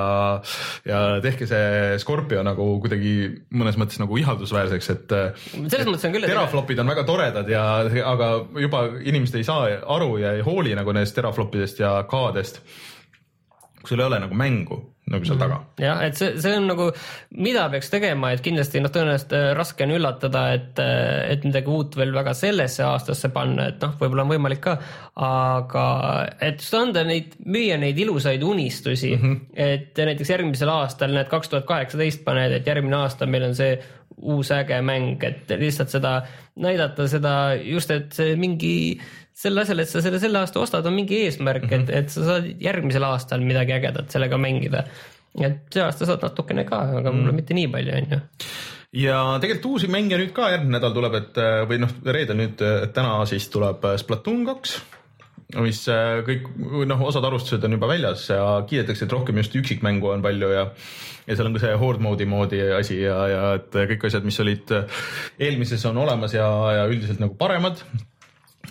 ja tehke see Scorpio nagu kuidagi mõnes mõttes nagu ihaldusväärseks, et selles mõttes on küll, teraflopid on väga toredad ja, aga juba inimesed ei saa aru ja ei hooli nagu nendest teraflopidest ja K-dest. Kui sul ei ole nagu mängu nagu seal taga. jah, et see, see on nagu, mida peaks tegema, et kindlasti noh, tõenäoliselt äh, raske on üllatada, et, et midagi uut veel väga sellesse aastasse panna, et noh, võib-olla on võimalik ka, aga et just anda neid, müüa neid ilusaid unistusi mm, -hmm. et näiteks järgmisel aastal need kaks tuhat kaheksateist paned, et järgmine aasta meil on see uus äge mäng, et lihtsalt seda näidata seda just, et see mingi selle asemel, et sa selle selle aasta ostad, on mingi eesmärk mm, -hmm. et, et sa saad järgmisel aastal midagi ägedat sellega mängida. et see aasta saad natukene ka, aga mm -hmm. mitte nii palju, onju. ja tegelikult uusi mänge nüüd ka järgmine nädal tuleb, et või noh, reedel nüüd, täna siis tuleb Splatoon kaks, mis äh, kõik noh, osad arvustused on juba väljas ja kiidetakse, et rohkem just üksikmängu on palju ja ja seal on ka see horde mode'i moodi asi ja, ja et kõik asjad, mis olid äh, eelmises on olemas ja, ja üldiselt nagu paremad.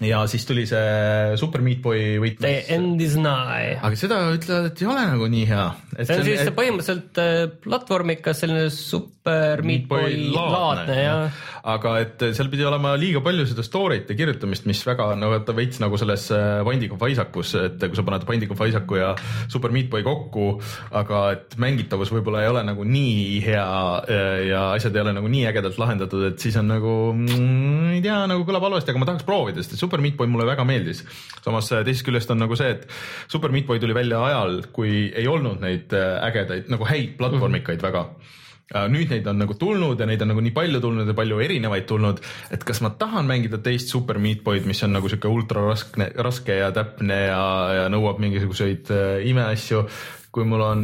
ja siis tuli see Super Meat Boy The võitlus. end is nigh. aga seda ütlevad, et ei ole nagu nii hea. see on siis põhimõtteliselt äh, platvormikas selline super Meat Boy laadne ja aga et seal pidi olema liiga palju seda story't ja kirjutamist, mis väga no vaata veits nagu selles äh, Vandiga Faisakus, et kui sa paned Vandiga Faisaku ja Super Meat Boy kokku, aga et mängitavus võib-olla ei ole nagu nii hea äh, ja asjad ei ole nagu nii ägedalt lahendatud, et siis on nagu mm, ei tea, nagu kõlab halvasti, aga ma tahaks proovida, sest Super Meat Boy mulle väga meeldis. samas äh, teisest küljest on nagu see, et Super Meat Boy tuli välja ajal, kui ei olnud neid äh, ägedaid nagu häid platvormikaid mm -hmm. väga Äh, nüüd neid on nagu tulnud ja neid on nagu nii palju tulnud ja palju erinevaid tulnud, et kas ma tahan mängida teist Super Meat Boy'd, mis on nagu sihuke ultra raske, raske ja täpne ja, ja nõuab mingisuguseid äh, imeasju kui mul on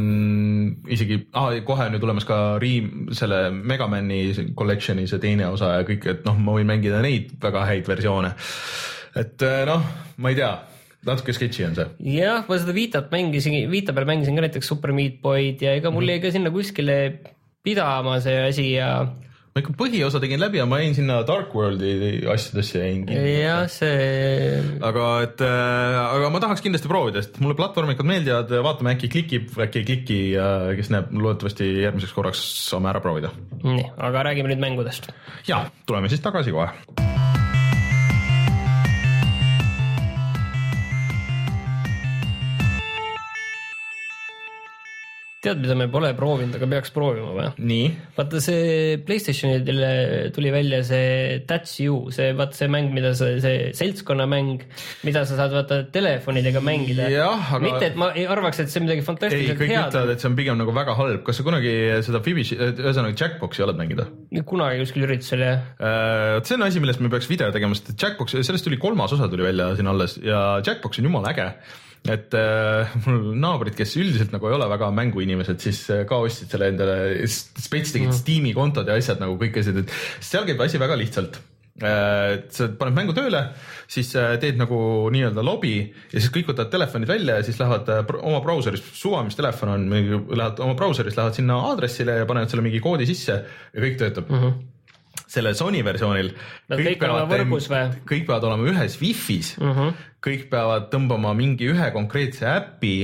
isegi ah,, kohe on ju tulemas ka Ream, selle Megamani collection'i see teine osa ja kõik, et noh, ma võin mängida neid väga häid versioone. et äh, noh, ma ei tea, natuke sketši on see. jah, ma seda Vitat mängisin, Vita peal mängisin ka näiteks Super Meat Boy'd ja ega mul jäi ka sinna kuskile pidama see asi ja ma ikka põhiosa tegin läbi ja ma jäin sinna Dark Worldi asjadesse jäin kinni. jah, see aga et äh,, aga ma tahaks kindlasti proovida, sest mulle platvormikad meeldivad, vaatame äkki klikib, äkki ei kliki ja kes näeb, loodetavasti järgmiseks korraks saame ära proovida. nii, aga räägime nüüd mängudest. ja tuleme siis tagasi kohe. tead, mida me pole proovinud, aga peaks proovima või? nii, vaata see Playstationile tuli välja see That's You, see vaata see mäng, mida sa, see seltskonnamäng, mida sa saad vaata telefonidega mängida. Aga- mitte, et ma ei arvaks, et see midagi ei, fantastiliselt kõik head ütlevad, et see on pigem nagu väga halb, kas sa kunagi seda Fibishi, ühesõnaga Jackboxi oled mänginud? kunagi kuskil üritusel jah. vot see on asi, millest me peaks video tegema, sest Jackbox, sellest tuli kolmas osa tuli välja siin alles ja Jackbox on jumala äge. Et äh, mul naabrid, kes üldiselt nagu ei ole väga mänguinimesed, siis äh, ka ostsid selle endale, spets tegid mm. Steam'i kontod ja asjad nagu kõik asjad, et seal käib asi väga lihtsalt äh, et sa paned mängu tööle, siis äh, teed nagu nii-öelda lobi ja siis kõik võtavad telefonid välja ja siis lähevad äh, oma brauseris, suva, mis telefon on, lähevad oma brauseris, lähevad sinna aadressile ja panevad selle mingi koodi sisse ja kõik töötab mm. -hmm selle Sony versioonil. Nad kõik olema võrgus või? Mhm. kõik peavad olema ühes wifi's mm, -hmm. kõik peavad tõmbama mingi ühe konkreetse äpi,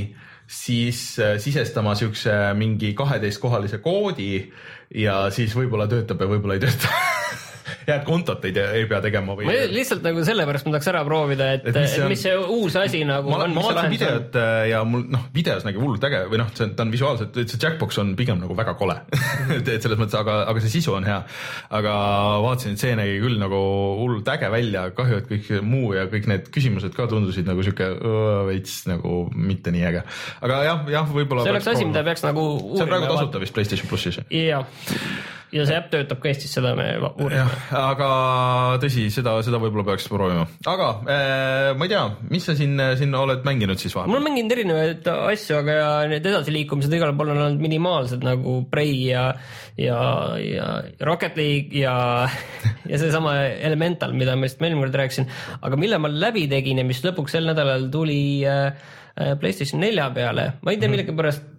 siis äh, sisestama siukse mingi kaheteistkohalise koodi ja siis võib-olla töötab ja võib-olla ei tööta. <laughs> head kontot ei ei pea tegema või ma lihtsalt nagu sellepärast ma tahaks ära proovida, et, Et mis see on- mis see uus asi nagu ma, on. ma vaatasin videot äh, ja mul noh, videos nägi hullult äge või noh, see on, ta on visuaalselt, see Jackbox on pigem nagu väga kole <laughs> et, et selles mõttes, aga, aga see sisu on hea. aga vaatasin, et see nägi küll nagu hullult äge välja, kahju, et kõik muu ja kõik need küsimused ka tundusid nagu sihuke veits nagu mitte nii äge. aga jah, jah, võib-olla. see oleks asi, mida peaks nagu see on praegu tasuta vist Playstation plussis. jah, ja see äpp töötab ka Eestis, seda me uurime. aga tõsi, seda, seda võib-olla peaks proovima, aga äh, ma ei tea, mis sa siin, siin oled mänginud siis ma vahepeal? olen mänginud erinevaid asju, aga need edasiliikumised igal pool on olnud minimaalsed nagu Prey ja, ja, ja Rocket League ja, <laughs> ja seesama Elemental, mida ma vist eelmine kord rääkisin, aga mille ma läbi tegin ja mis lõpuks sel nädalal tuli äh, äh, PlayStation nelja peale, ma ei tea millegipärast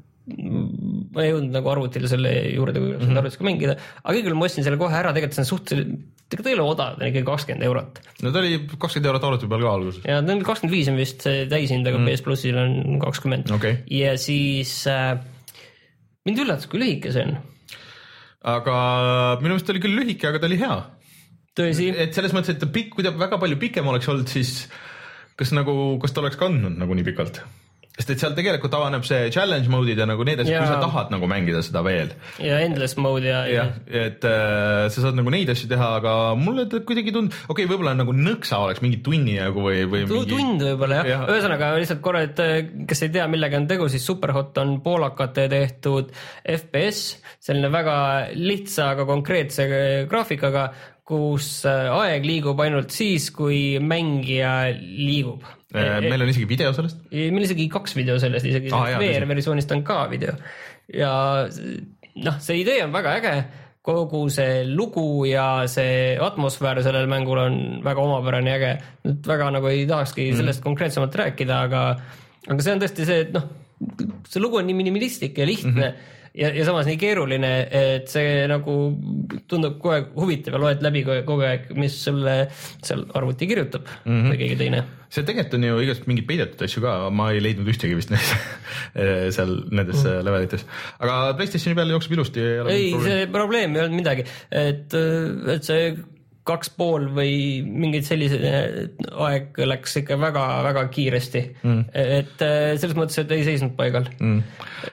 ma ei jõudnud nagu arvutile selle juurde, kui mm -hmm. arvutis ka mängida, aga igal juhul ma ostsin selle kohe ära, tegelikult see on suhteliselt, tegelikult ei ole odav, ta on ikkagi kakskümmend eurot no ta oli kakskümmend eurot arvuti peal ka alguses. ja ta on kakskümmend viis on vist see täishind, aga mm. PS plussil on kakskümmend Okei. ja siis äh, mind üllatas, kui lühike see on. aga minu meelest oli küll lühike, aga ta oli hea. tõsi, et selles mõttes, et ta pikk, kui ta väga palju pikem oleks olnud, siis kas nagu, kas ta oleks kandnud nagu nii pikalt? Sest et seal tegelikult avaneb see challenge mode'id ja nagu need asjad, kui sa tahad nagu mängida seda veel. ja endless mode ja, ja. jah, et äh, sa saad nagu neid asju teha, aga mulle ta kuidagi tundub, okei okay,, võib-olla nagu nõksa oleks mingi tunni nagu või, või mingi tund võib-olla jah Jah. ja., ühesõnaga lihtsalt korra, et äh, kes ei tea, millega on tegu, siis Superhot on poolakate tehtud FPS, selline väga lihtsa, aga konkreetse äh, graafikaga, kus äh, aeg liigub ainult siis, kui mängija liigub. Äh, meil on isegi video sellest. meil isegi kaks video sellest isegi Aa, jaa, tõsi. VR versioonist on ka video ja noh, see idee on väga äge, kogu see lugu ja see atmosfäär sellel mängul on väga omapärane ja äge. nüüd väga nagu ei tahakski sellest konkreetsemalt rääkida, aga, aga see on tõesti see, et noh, see lugu on nii minimalistlik ja lihtne mm. -hmm ja, ja samas nii keeruline, et see nagu tundub kogu aeg huvitav ja loed läbi kogu aeg, mis sulle seal arvuti kirjutab mm -hmm. või keegi teine. seal tegelikult on ju igast mingeid peidetud asju ka, ma ei leidnud ühtegi vist <laughs> seal nendes mm. levelites, aga Playstationi peal jookseb ilusti. ei, see probleem ei olnud midagi, et, et see kaks pool või mingeid sellise aeg läks ikka väga-väga kiiresti. Mm.. et äh, selles mõttes, et ei seisnud paigal. Mm..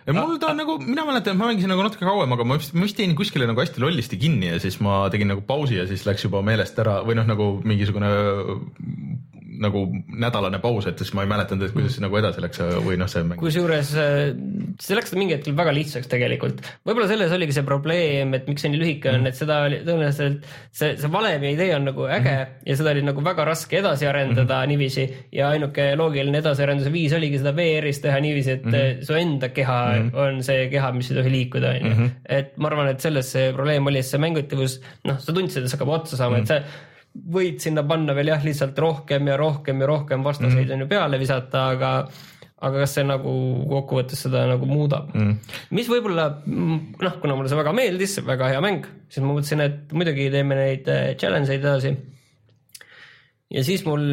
ja mul ta on nagu, mina mäletan, et ma mängisin nagu natuke kauem, aga ma vist, ma vist jäin kuskile nagu hästi lollisti kinni ja siis ma tegin nagu pausi ja siis läks juba meelest ära või noh, nagu mingisugune nagu nädalane paus, et siis ma ei mäletanud, et kuidas see nagu edasi läks või noh, see mäng. kusjuures äh, see läks mingi hetkel väga lihtsaks tegelikult. võib-olla selles oligi see probleem, et miks see nii lühike on -hmm. et seda oli tõenäoliselt see, see valemi idee on nagu äge mm -hmm. ja seda oli nagu väga raske edasi arendada mm -hmm. niiviisi ja ainuke loogiline edasiarenduse viis oligi seda VR-is teha niiviisi, et mm -hmm. su enda keha mm -hmm. on see keha, mis ei tohi liikuda, onju. Mhm. et ma arvan, et selles see probleem oli, et see mängitavus, noh, sa tundsid, et see hakkab otsa saama mm, -hmm. et see võid sinna panna veel jah, lihtsalt rohkem ja rohkem ja rohkem vastaseid mm. on ju peale visata, aga aga kas see nagu kokkuvõttes seda nagu muudab mm.. mis võib-olla noh, kuna mulle see väga meeldis, väga hea mäng, siis ma mõtlesin, et muidugi teeme neid äh, challenge eid edasi. ja siis mul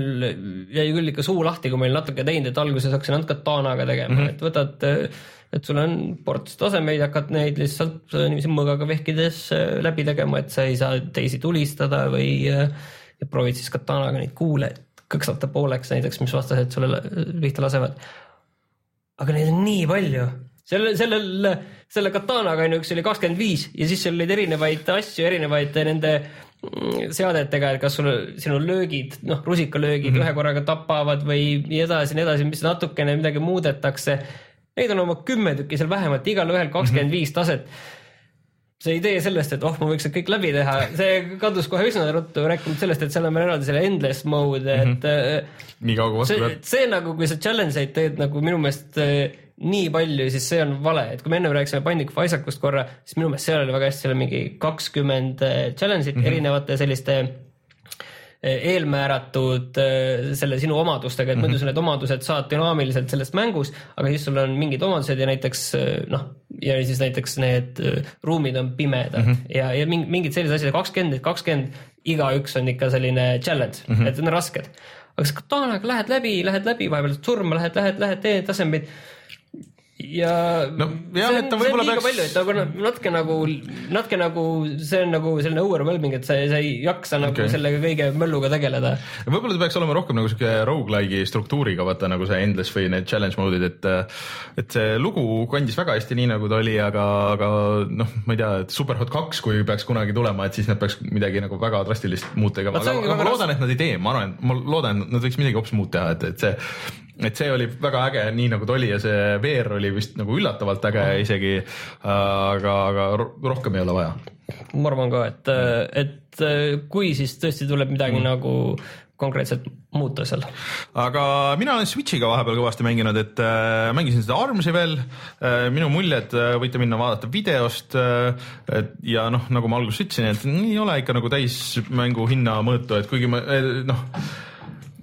jäi küll ikka suu lahti, kui ma olin natuke teinud, et alguses hakkasin ainult katanaga tegema mm, -hmm. et võtad äh, et sul on ports tasemeid, hakkad neid lihtsalt niiviisi mõõgaga vehkides äh, läbi tegema, et sa ei saa teisi tulistada või ja proovid siis katanaga neid kuule kõksata pooleks näiteks, mis vastased sulle pihta lasevad aga neid on nii palju. sellel, sellel, selle katanaga on ju, üks oli kakskümmend viis ja siis seal olid erinevaid asju, erinevaid nende mm, seadetega, et kas sul, sinu löögid, noh, rusikalöögid mm -hmm. ühe korraga tapavad või nii edasi, nii edasi, mis natukene midagi muudetakse. Neid on oma kümme tükki seal vähemalt, igalühel kakskümmend viis taset see idee sellest, et oh, ma võiks need kõik läbi teha, see kadus kohe üsna ruttu, rääkimata sellest, et seal on veel eraldi selle endless mode, et mm. -hmm. nii kaua kui vastu pead. see nagu, kui sa challenge eid teed nagu minu meelest äh, nii palju, siis see on vale, et kui me enne rääkisime of Isaacust korra, siis minu meelest seal oli väga hästi, seal on mingi kakskümmend äh, challenge'it mm -hmm. erinevate selliste eelmääratud selle sinu omadustega, et -hmm. muidu sa need omadused saad dünaamiliselt selles mängus, aga siis sul on mingid omadused ja näiteks noh, ja siis näiteks need ruumid on pimedad mm -hmm. ja, ja mingid sellised asjad, kakskümmend, kakskümmend, igaüks on ikka selline challenge mm, -hmm. et need on rasked. aga sa katanaga lähed läbi, lähed läbi, vahepeal surma, lähed, lähed, lähed, teed tasemeid ja no, jah, see on, see on liiga peaks... palju, et nagu natuke nagu, natuke nagu see on nagu selline overwhelming, et sa, sa ei jaksa nagu okay. sellega kõige mölluga tegeleda. võib-olla ta peaks olema rohkem nagu sihuke rogu-like'i struktuuriga, vaata nagu see endless või need challenge mode'id, et et see lugu kandis väga hästi nii, nagu ta oli, aga, aga noh, ma ei tea, et Superhot kaks, kui peaks kunagi tulema, et siis nad peaks midagi nagu väga drastilist muud tegema, aga, aga ma loodan, et nad ei tee, ma arvan, ma loodan, et nad võiks midagi hoopis muud teha, et, et see et see oli väga äge, nii nagu ta oli ja see VR oli vist nagu üllatavalt äge isegi. aga, aga rohkem ei ole vaja. ma arvan ka, et, et kui siis tõesti tuleb midagi mm. nagu konkreetselt muuta seal. aga mina olen Switch'iga vahepeal kõvasti mänginud, et äh, mängisin seda Armsi veel äh,. minu muljed äh, võite minna vaadata videost äh,. et ja noh, nagu ma alguses ütlesin, et ei ole ikka nagu täismängu hinna mõõtu, et kuigi ma äh, noh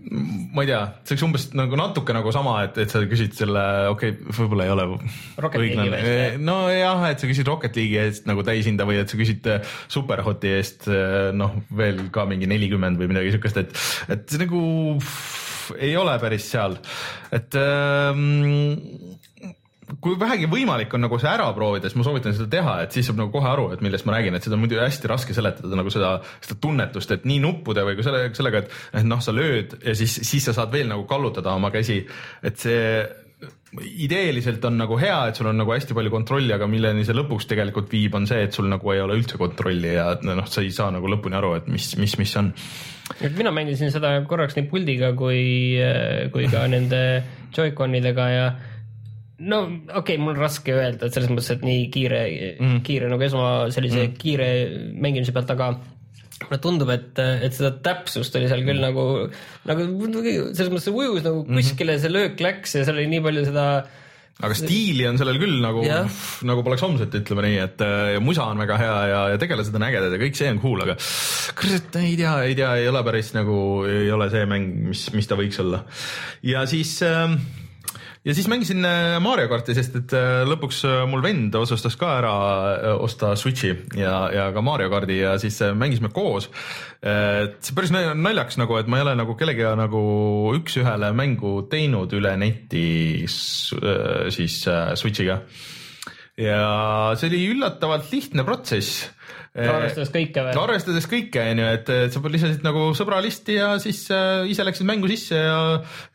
ma ei tea, see oleks umbes nagu natuke nagu sama, et, et sa küsid selle, okei okay,, võib-olla ei ole nojah, et sa küsid Rocket League'i eest nagu täishinda või et sa küsid äh, Superhoti eest äh, noh, veel ka mingi nelikümmend või midagi siukest, et, et see nagu ei ole päris seal, et ähm, kui vähegi võimalik on nagu see ära proovida, siis ma soovitan seda teha, et siis saab nagu kohe aru, et millest ma räägin, et seda on muidu hästi raske seletada nagu seda, seda tunnetust, et nii nuppude või ka selle, sellega, et, et noh, sa lööd ja siis, siis sa saad veel nagu kallutada oma käsi, et see ideeliselt on nagu hea, et sul on nagu hästi palju kontrolli, aga milleni see lõpuks tegelikult viib, on see, et sul nagu ei ole üldse kontrolli ja noh, sa ei saa nagu lõpuni aru, et mis, mis, mis on. et mina mängisin seda korraks nii puldiga kui, kui ka nende Joy-Conidega ja no okei okay,, mul on raske öelda, et selles mõttes, et nii kiire mm., kiire nagu esma sellise mm. kiire mängimise pealt, aga mulle tundub, et, et seda täpsust oli seal küll nagu, nagu selles mõttes ujus nagu mhm. kuskile mm -hmm. see löök läks ja seal oli nii palju seda aga stiili on sellel küll nagu nagu poleks homset, ütleme nii, et äh, ja musa on väga hea ja, ja tegelased on ägedad ja kõik see on cool, aga kurat, ei tea, ei tea, ei ole päris nagu, ei ole see mäng, mis, mis ta võiks olla. ja siis äh, ja siis mängisin äh, Mario karti, sest et äh, lõpuks äh, mul vend otsustas ka ära osta Switchi ja, ja ka Mario kardi ja siis mängisime koos. et see päris nal- naljakas nagu, et ma ei ole nagu kellegagi nagu üks-ühele mängu teinud üle neti siis Switchiga. ja see oli üllatavalt lihtne protsess. Arvestades kõike või? arvestades kõike, onju, et et sa lisasid nagu sõbra listi ja siis äh, ise läksid mängu sisse ja,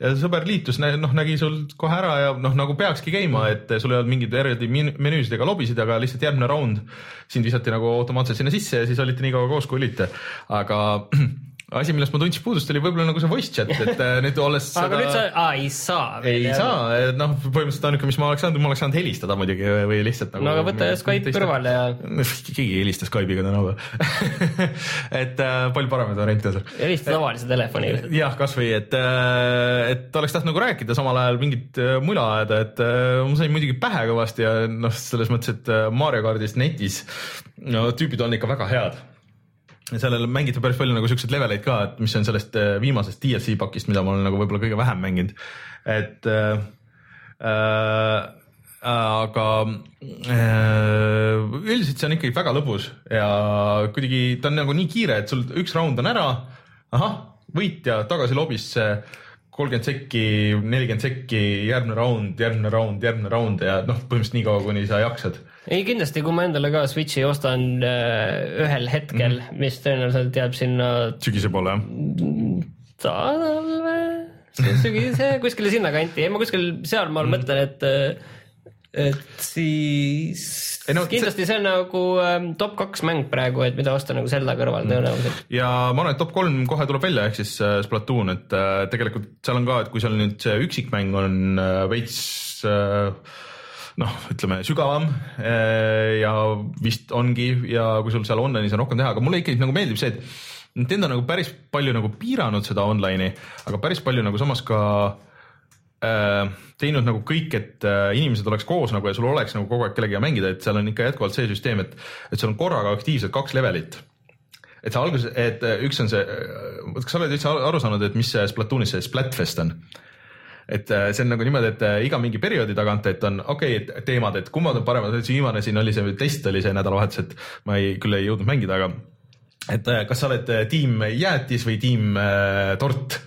ja sõber liitus, noh nägi sul kohe ära ja noh, nagu peakski käima, et sul ei olnud mingeid eraldi menüüsid ega lobisid, aga lihtsalt järgmine raund sind visati nagu automaatselt sinna sisse ja siis olite nii kaua koos, kui olite. aga <clears throat> asi, millest ma tundsin puudust, oli võib-olla nagu see voice chat, et äh, <laughs> nüüd olles aga nüüd sa, aa ei saa. ei saa, et noh, põhimõtteliselt ainuke, mis ma oleks saanud, ma oleks saanud helistada muidugi või lihtsalt nagu. no aga võta Skype kõrvale ja <laughs> keegi ei helista Skype'iga tänapäeval <laughs> et äh, palju paremaid variante on helista tavalise telefoniga. jah, kasvõi, et, et oleks tahtnud nagu rääkida, samal ajal mingit äh, mula ajada, et äh, ma sain muidugi pähe kõvasti ja noh, selles mõttes, et äh, Mario kaardis netis no tüübid on ikka väga head. Sellel mängiti päris palju nagu siukseid leveleid ka, et mis on sellest äh, viimasest DLC pakist, mida ma olen nagu võib-olla kõige vähem mänginud, et äh, äh, aga äh, üldiselt see on ikkagi väga lõbus ja kuidagi ta on nagu nii kiire, et sul üks round on ära, ahah, võitja tagasi lobisse, kolmkümmend sekki, nelikümmend sekki, järgmine round, järgmine round, järgmine round ja noh, põhimõtteliselt nii kaua, kuni sa jaksad. Ei kindlasti, kui ma endale ka Switchi ostan äh, ühel hetkel mm, -hmm. mis tõenäoliselt jääb sinna sügise poole jah? talve, sügise, kuskile sinnakanti, ei ma kuskil sealmaal mm. mõtlen, et, et siis Ei no kindlasti see on nagu ähm, top kaks mäng praegu, et mida osta nagu Zelda kõrval tõenäoliselt. ja ma arvan, et top kolm kohe tuleb välja, ehk siis äh, Splatoon, et äh, tegelikult seal on ka, et kui seal nüüd see üksikmäng on äh, veits äh, noh, ütleme sügavam äh, ja vist ongi ja kui sul seal online'is on rohkem teha, aga mulle ikkagi nagu meeldib see, et Nintendo nagu päris palju nagu piiranud seda online'i, aga päris palju nagu samas ka äh, teinud nagu kõik, et äh, inimesed oleks koos nagu ja sul oleks nagu kogu aeg kellegagi mängida, et seal on ikka jätkuvalt see süsteem, et, et seal on korraga aktiivselt kaks levelit et see alguses, et üks on see, kas sa oled üldse aru saanud, et mis see Splatoonis see Splatfest on? Et äh, see on nagu niimoodi, et äh, iga mingi perioodi tagant, et on okei okay,, et teemad, et kummad on paremad, viimane siin oli see test oli see nädalavahetus, et ma ei, küll ei jõudnud mängida, aga et äh, kas sa oled tiim jäätis või tiim tort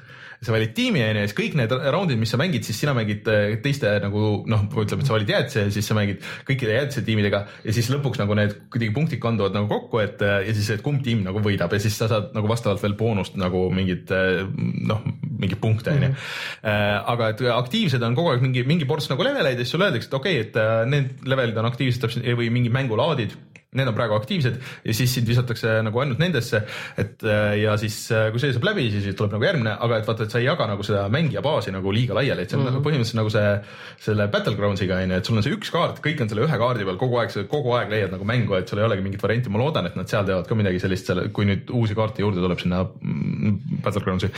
sa valid tiimi onju ja siis kõik need raundid, mis sa mängid, siis sina mängid äh, teiste nagu noh, ütleme, et sa valid jäätise ja siis sa mängid kõikide jäätise tiimidega ja siis lõpuks nagu need kuidagi punktid kanduvad nagu kokku, et äh, ja siis, et kumb tiim nagu võidab ja siis sa saad nagu vastavalt veel boonust nagu mingit äh, noh, mingeid punkte onju. aga et aktiivsed on kogu aeg mingi, mingi ports nagu leveleid ja siis sulle öeldakse, et okei okay,, et need levelid on aktiivsed või mingid mängulaadid need on praegu aktiivsed ja siis sind visatakse nagu ainult nendesse, et äh, ja siis äh, kui see saab läbi, siis tuleb nagu järgmine, aga et vaata, et sa ei jaga nagu seda mängija baasi nagu liiga laiali, et see on mm -hmm. põhimõtteliselt nagu see selle Battlegrounds'iga onju, et sul on see üks kaart, kõik on selle ühe kaardi peal kogu aeg, sa kogu aeg leiad nagu mängu, et sul ei olegi mingit varianti, ma loodan, et nad seal teevad ka midagi sellist, kui nüüd uusi kaarte juurde tuleb sinna mm, Battlegrounds'i.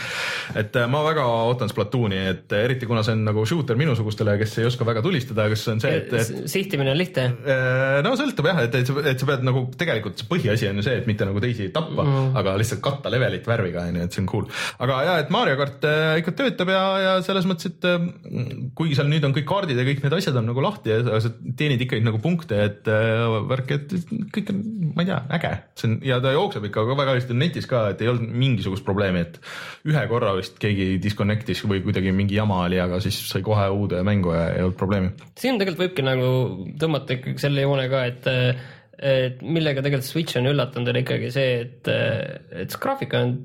et äh, ma väga ootan Splatooni, et eriti kuna see on nagu shooter minusugustele, kes ei oska väga tulistada, kes on see, et, et sihtimine on lihtne. No sõltub jah, et, et sa, et sa pead nagu tegelikult see põhiasi on ju see, et mitte nagu teisi tappa mm., aga lihtsalt katta levelit värviga onju, et see on cool. aga ja, et Mario kart äh, ikka töötab ja, ja selles mõttes, et äh, kuigi seal nüüd on kõik kaardid ja kõik need asjad on nagu lahti ja sa teenid ikkagi nagu punkte, et äh, värk, et kõik on, ma ei tea, äge. see on ja ta jookseb ikka ka väga hästi netis ka, et ei olnud mingisugust probleemi, et ühe korra vist keegi disconnect'is või kuidagi mingi jama oli, aga siis sai kohe uude mängu ja ei olnud probleemi. siin tegelikult võibki nagu tõmmata ikkagi selle joone ka, et et millega tegelikult Switch on üllatanud, on ikkagi see, et, et see graafika on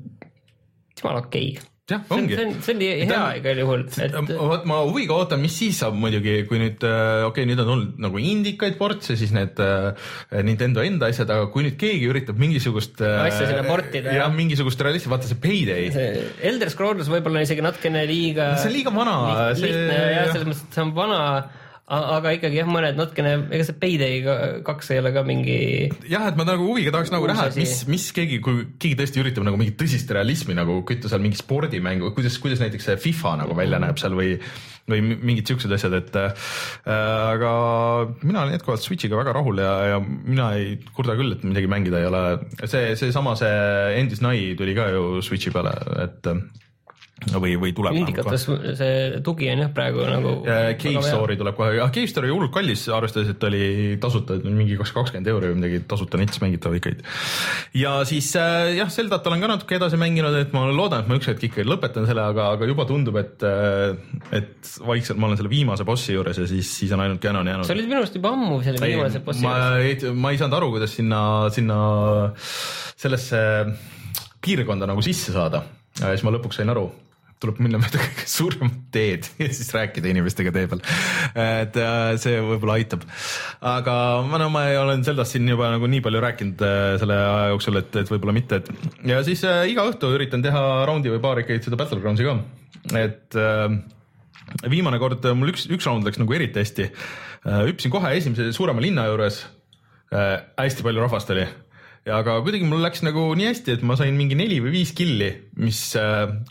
jumala okei okay.. jah, ongi see on, see on hea igal juhul, et vot ma huviga ootan, mis siis saab muidugi, kui nüüd okei okay,, nüüd on olnud nagu indikaid portse, siis need äh, Nintendo enda asjad, aga kui nüüd keegi üritab mingisugust äh, Asja sinna portida, jah jah., mingisugust realismi, vaata see Payday, Elder Scrolls võib-olla isegi natukene liiga see on liiga vana, liht, see lihtne ja selles mõttes, et see on vana, aga ikkagi jah, mõned natukene, ega see Payday ka- kaks ei ole ka mingi jah, et ma nagu huviga tahaks nagu näha, et mis, mis keegi, kui keegi tõesti üritab nagu mingit tõsist realismi nagu kütta seal mingi spordimängu, kuidas, kuidas näiteks see FIFA nagu välja näeb seal või või mi- mingid siuksed asjad, et äh, aga mina olen jätkuvalt Switch'iga väga rahul ja, ja mina ei kurda küll, et midagi mängida ei ole. see, seesama see Endis Nai tuli ka ju Switch'i peale, et või, või tuleb. indikates see tugi on jah praegu nagu. Cave Story tuleb kohe, ah Cave Story hullult kallis, arvestades, et oli tasuta, mingi kas kakskümmend euri või midagi tasuta nets mängitav ikkagi. ja siis äh, jah, Zeldat olen ka natuke edasi mänginud, et ma loodan, et ma üks hetk ikkagi lõpetan selle, aga, aga juba tundub, et, et vaikselt ma olen selle viimase bossi juures ja siis, siis on ainult Canon jäänud sa olid minu arust juba ammu selle viimase bossi ma juures. ei, ma ei saanud aru, kuidas sinna, sinna sellesse piirkonda nagu sisse saada. ja siis ma lõpuks sain aru, tuleb minna <laughs> mööda kõige suuremat teed ja siis rääkida inimestega tee peal. et äh, see võib-olla aitab. aga ma no ma olen Zeldast siin juba nagu nii palju rääkinud äh, selle aja jooksul, et, et võib-olla mitte, et ja siis äh, iga õhtu üritan teha raundi või paar ikkagi seda Battlegroundsi ka, et äh, viimane kord mul üks, üks raund läks nagu eriti hästi. hüppasin kohe esimese suurema linna juures. hästi palju rahvast oli aga kuidagi mul läks nagu nii hästi, et ma sain mingi neli või viis killi, mis,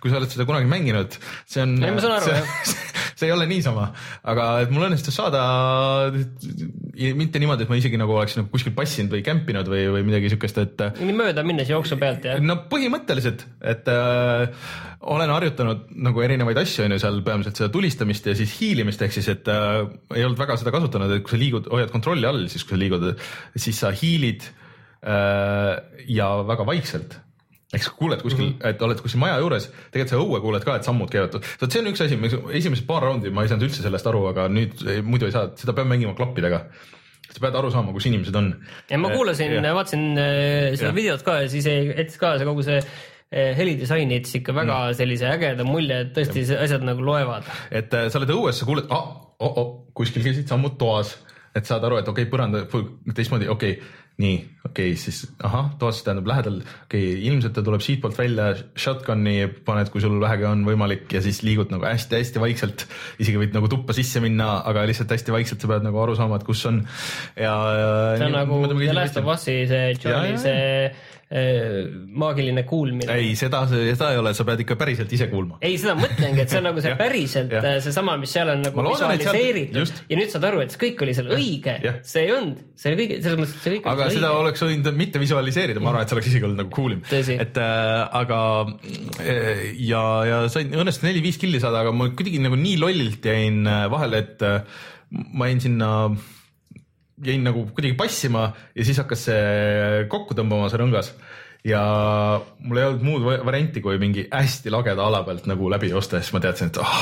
kui sa oled seda kunagi mänginud, see on. Ei, ma saan aru, jah. <laughs> see ei ole niisama, aga et mul õnnestus saada mitte niimoodi, et ma isegi nagu oleks nagu kuskil passinud või kämpinud või, või midagi siukest, et nii mööda minnes jooksu pealt jah. no põhimõtteliselt, et äh, olen harjutanud nagu erinevaid asju, on ju seal peamiselt seda tulistamist ja siis hiilimist, ehk siis, et äh, ei olnud väga seda kasutanud, et kui sa liigud, hoiad kontrolli all, siis kui sa liigud, siis sa hiilid äh, ja väga vaikselt ehk sa kuuled kuskil mm, -hmm. et oled kuskil maja juures, tegelikult sa õue kuuled ka, et sammud käivad. vot see on üks asi, esimesed paar raundi ma ei saanud üldse sellest aru, aga nüüd ei, muidu ei saa, seda peab mängima klappidega. sa pead aru saama, kus inimesed on. ja ma kuulasin, vaatasin äh, seda Jah. videot ka ja siis ei- jättis ka see kogu see äh, helidisain jättis ikka väga Mm. sellise ägeda mulje, et tõesti asjad nagu loevad. et äh, sa oled õues, sa kuuled ah,, oh, oh, kuskil käisid sammud toas, et saad aru, et okei okay,, põranda teistmoodi, okei okay,, nii, okei okay,, siis ahah, toas tähendab lähedal, okei okay,, ilmselt ta tuleb siitpoolt välja, shotgun'i paned, kui sul vähegi on võimalik ja siis liigud nagu hästi-hästi vaikselt. isegi võid nagu tuppa sisse minna, aga lihtsalt hästi vaikselt sa pead nagu aru saama, et kus on ja. see on nagu The Last of Us'i see ja, see äh, maagiline kuulmine. ei, seda, seda ei ole, sa pead ikka päriselt ise kuulma. ei, seda mõtlengi, et see on nagu see <laughs> päriselt äh, seesama, mis seal on nagu loodan, visualiseeritud just. ja nüüd saad aru, et see kõik oli seal õige see ei olnud, see kõige, selles mõttes, et see kõik aga seda õige. oleks võinud mitte visualiseerida, ma arvan, et see oleks isegi olnud nagu cool im. Et äh, aga äh, ja, ja sain õnnestus neli-viis killi saada, aga ma kuidagi nagu nii lollilt jäin äh, vahele, et äh, ma jäin sinna, jäin nagu kuidagi passima ja siis hakkas see kokku tõmbama, see rõngas ja mul ei olnud muud va- varianti, kui mingi hästi lageda ala pealt nagu läbi joosta ja siis ma teadsin, et oh,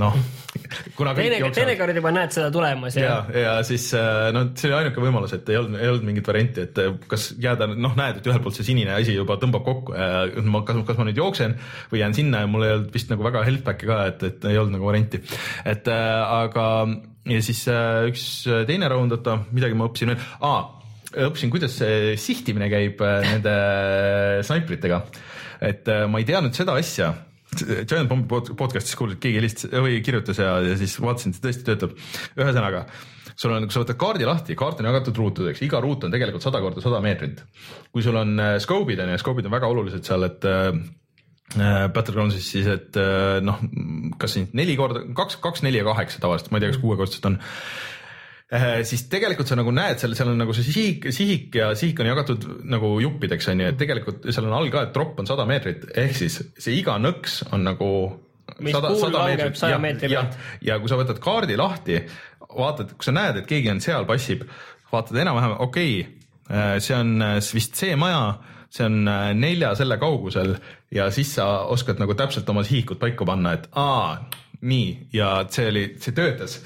noh, teine, teinekord juba näed seda tulemas ja, ja, ja siis äh, no see oli ainuke võimalus, et ei olnud, ei olnud mingit varianti, et äh, kas jääda, noh, näed, et ühelt poolt see sinine asi juba tõmbab kokku ja ma, kas, kas ma nüüd jooksen või jään sinna ja mul ei olnud vist nagu väga health back'i ka, et, et ei olnud nagu varianti. et äh, aga ja siis äh, üks teine raund, oota, midagi ma õppisin veel. Ah,, õppisin, kuidas see sihtimine käib äh, nende snaipritega. et äh, ma ei teadnud seda asja Giant Bombi pod- podcast'is kuulsin, et keegi helistas või kirjutas ja, ja siis vaatasin, see tõesti töötab. ühesõnaga, sul on, kui sa võtad kaardi lahti, kaart on jagatud ruutudeks, iga ruut on tegelikult sada korda sada meetrit. kui sul on äh, scope'id on ju, scope'id on väga olulised seal, et äh, äh, Battlegroundsis siis, et äh, noh, kas siin neli korda, kaks, kaks, neli ja kaheksa tavaliselt, ma ei tea, kas kuuekordselt on Äh, siis tegelikult sa nagu näed seal, seal on nagu see sihik, sihik ja sihik on jagatud nagu juppideks on ju, et tegelikult seal on all ka, et tropp on sada meetrit, ehk siis see iga nõks on nagu Mis kuul langeb 100 meetri pealt. ja kui sa võtad kaardi lahti, vaatad, kui sa näed, et keegi on seal, passib, vaatad enam-vähem, okei okay,, see on äh, vist see maja, see on äh, nelja selle kaugusel ja siis sa oskad nagu täpselt oma sihikut paika panna, et aa nii ja see oli, see töötas.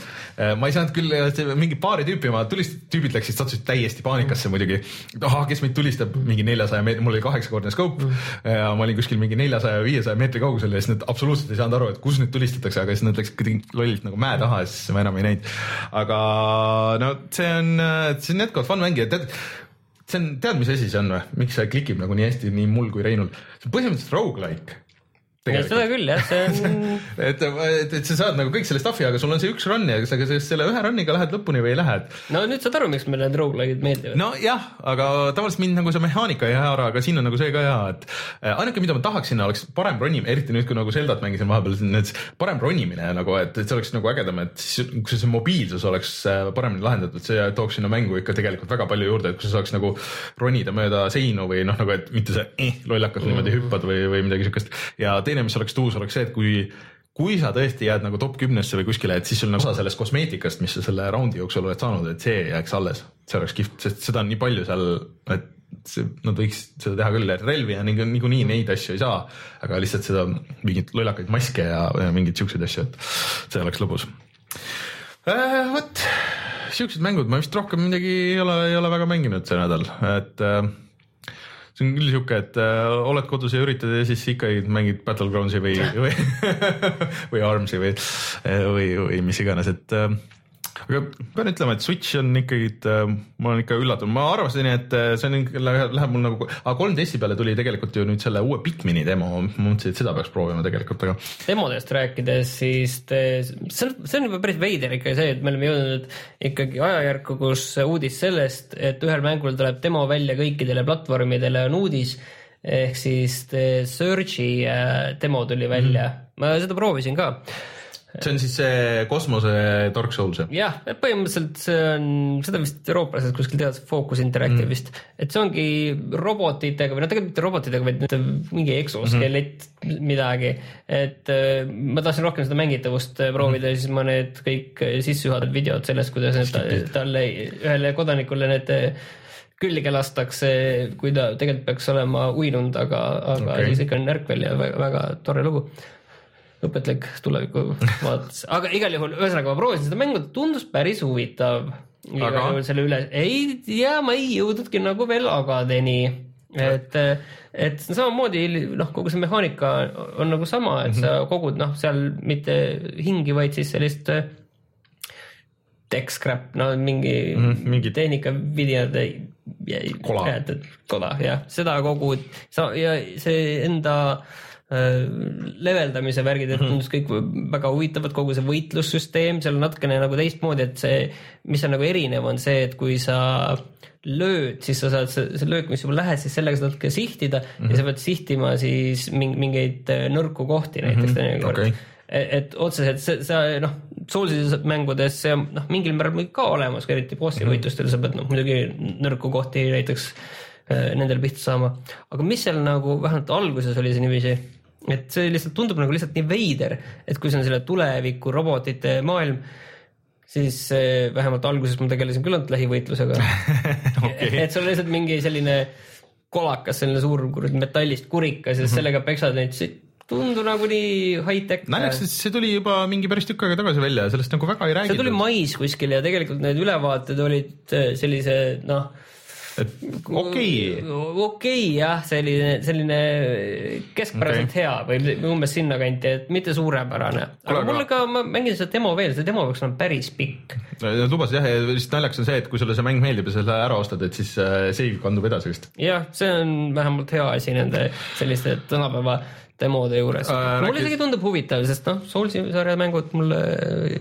ma ei saanud küll, mingi paari tüüpi ma tulist-, tüübid läksid, sattusid täiesti paanikasse muidugi. ahah, kes meid tulistab mingi neljasaja meetri, mul oli kaheksakordne scope ja ma olin kuskil mingi neljasaja, viiesaja meetri kaugusel ja siis nad absoluutselt ei saanud aru, et kus nüüd tulistatakse, aga siis nad läksid kuidagi lollilt nagu mäe taha ja siis ma enam ei näinud. aga no see on, see on jätkuvalt fun mäng ja tead, see on, tead, mis asi see on või, miks see klikib nagu nii hästi nii mul kui Reinul, see on põhimõtteliselt rogu-like seda küll jah, see on <laughs> et, et, et sa saad nagu kõik selle stuff'i, aga sul on see üks run ja kas sa selle ühe run'iga lähed lõpuni või ei lähe, et no nüüd saad aru, miks meile need rogu-like'id meeldivad no.. nojah, aga tavaliselt mind nagu see mehaanika ei haara, aga siin on nagu see ka hea, et äh, ainuke, mida ma tahaksin, oleks parem ronimine, eriti nüüd, kui nagu Zeldat mängisin vahepeal, need parem ronimine nagu, et, et see oleks nagu ägedam, et siis kui see mobiilsus oleks äh, paremini lahendatud, see tooks sinna mängu ikka tegelikult väga palju juurde, et kui sa saaks nagu ronida mööda seinu või noh, nagu et mitte see eh, lollakas niimoodi hüppad või, või midagi siukest ja teine, mis oleks tuus, oleks see, et kui kui sa tõesti jääd nagu top kümnesse või kuskile, et siis sul nagu osa sellest kosmeetikast, mis sa selle raundi jooksul oled saanud, et see jääks alles, see oleks kihvt, sest seda on nii palju seal, et see, nad võiks seda teha küll, et relvi ja niikuinii neid asju ei saa, aga lihtsalt seda mingeid lollakaid maske ja, ja mingeid siukseid asju, et see oleks lõbus äh,. vot siuksed mängud, ma vist rohkem midagi ei ole, ei ole väga mänginud see nädal, et äh, see on küll sihuke, et äh, oled kodus ja üritad ja siis ikkagi mängid Battlegroundsi või, <laughs> või, või Armsi või, või, või mis iganes, et äh, aga pean ütlema, et Switch on ikkagi, ma olen ikka üllatunud, ma arvasin, et äh, see on, läheb, mul nagu, aga 3DS-i peale tuli tegelikult ju nüüd selle uue Pikmini demo, ma mõtlesin, et seda peaks proovima tegelikult, aga demodest rääkides, siis te, see on, see on juba päris veider ikka see, et me oleme jõudnud ikkagi ajajärku, kus uudis sellest, et ühel mängul tuleb demo välja kõikidele platvormidele on uudis. ehk siis The Surge'i äh, demo tuli välja mm, -hmm. ma seda proovisin ka see on siis see kosmose Dark Souls jah? jah, põhimõtteliselt see on, seda vist eurooplased kuskil teevad, Focus Interactive mm. vist, et see ongi robotitega või no tegelikult mitte robotitega, vaid mingi eksoskelett mm -hmm. midagi. et äh, ma tahtsin rohkem seda mängitavust äh, proovida mm -hmm. ja siis ma need kõik äh, sissejuhatavad videod sellest, kuidas need talle, ühele kodanikule need külge lastakse, kui ta tegelikult peaks olema uinunud, aga, aga okay. siis ikka on ärkvel ja väga, väga tore lugu õpetlik tuleviku vaates, aga igal juhul, ühesõnaga ma proovisin seda mängu, tundus päris huvitav. Aga? selle üle, ei tea, ma ei jõudnudki nagu veel agadeni, et, et samamoodi noh, kogu see mehaanika on nagu sama, et sa kogud noh, seal mitte hingi, vaid siis sellist äh, tech scrap, no mingi mm Mhm, -hmm, mingit- tehnikavidinad. Kola. kola jah, seda kogud sa ja see enda äh, leveldamise värgid, et tundus kõik väga huvitavad, kogu see võitlussüsteem seal natukene nagu teistmoodi, et see, mis on nagu erinev, on see, et kui sa lööd, siis sa saad see, see löök, mis sul lähed, siis sellega saad ka sihtida mm -hmm. ja sa pead sihtima siis ming- mingeid äh, nõrku kohti näiteks teinekord okei. et, et otseselt see, see noh, Soulsi mängudes see on noh, mingil määral ka olemas, eriti bossi mm -hmm. võitlustel sa pead noh, muidugi nõrku kohti näiteks äh, nendel pihta saama. aga mis seal nagu vähemalt alguses oli see niiviisi, et see lihtsalt tundub nagu lihtsalt nii veider, et kui see on selle tuleviku robotite maailm, siis äh, vähemalt alguses ma tegelesin küll ainult lähivõitlusega <laughs> Okei. et sul on lihtsalt mingi selline kolakas, selline suur kuradi metallist kurikas ja mm -hmm. sellega peksad neid, see tundu nagu nii high-tech. naljakas, et see tuli juba mingi päris tükk aega tagasi välja ja sellest nagu väga ei see tuli räägitud. mais kuskil ja tegelikult need ülevaated olid äh, sellise noh, okei, okei jah, selline, selline keskpäraselt okay. hea või umbes sinnakanti, et mitte suurepärane. aga mul ka, ma mängin seda demo veel, see demo peaks olema päris pikk. Nad lubasid jah, ja lihtsalt naljakas on see, et kui sulle see mäng meeldib ja selle ära ostad, et siis äh, save kandub edasi vist. jah, see on vähemalt hea asi nende selliste tänapäeva demode juures Äh, mulle rääkis- isegi tundub huvitav, sest noh, Soulsi sarja mängud mulle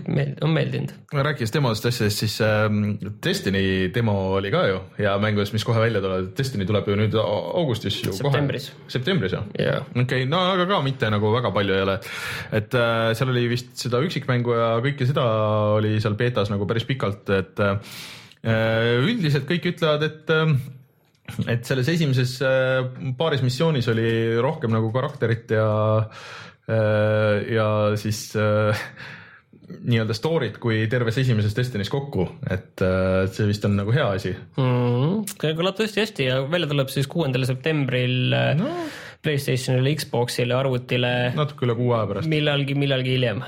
meeld-, on meeldinud. rääkides demodest asjadest, siis äh, Destiny demo oli ka ju hea mängus, mis kohe välja tuleb, Destiny tuleb ju nüüd au- augustis ju Septembris. kohe. septembris jah Jaa. okei okay,, no aga ka mitte nagu väga palju ei ole, et äh, seal oli vist seda üksikmängu ja kõike seda oli seal beetas nagu päris pikalt, et äh, üldiselt kõik ütlevad, et äh, et selles esimeses äh, paaris missioonis oli rohkem nagu karakterit ja äh, ja siis äh, nii-öelda story't kui terves esimeses Destiny's kokku, et see vist on nagu hea asi. mm,. kõlab tõesti hästi ja välja tuleb siis kuuendal septembril no. Playstationile, Xboxile, arvutile natuke üle kuu aja pärast. millalgi, millalgi hiljem.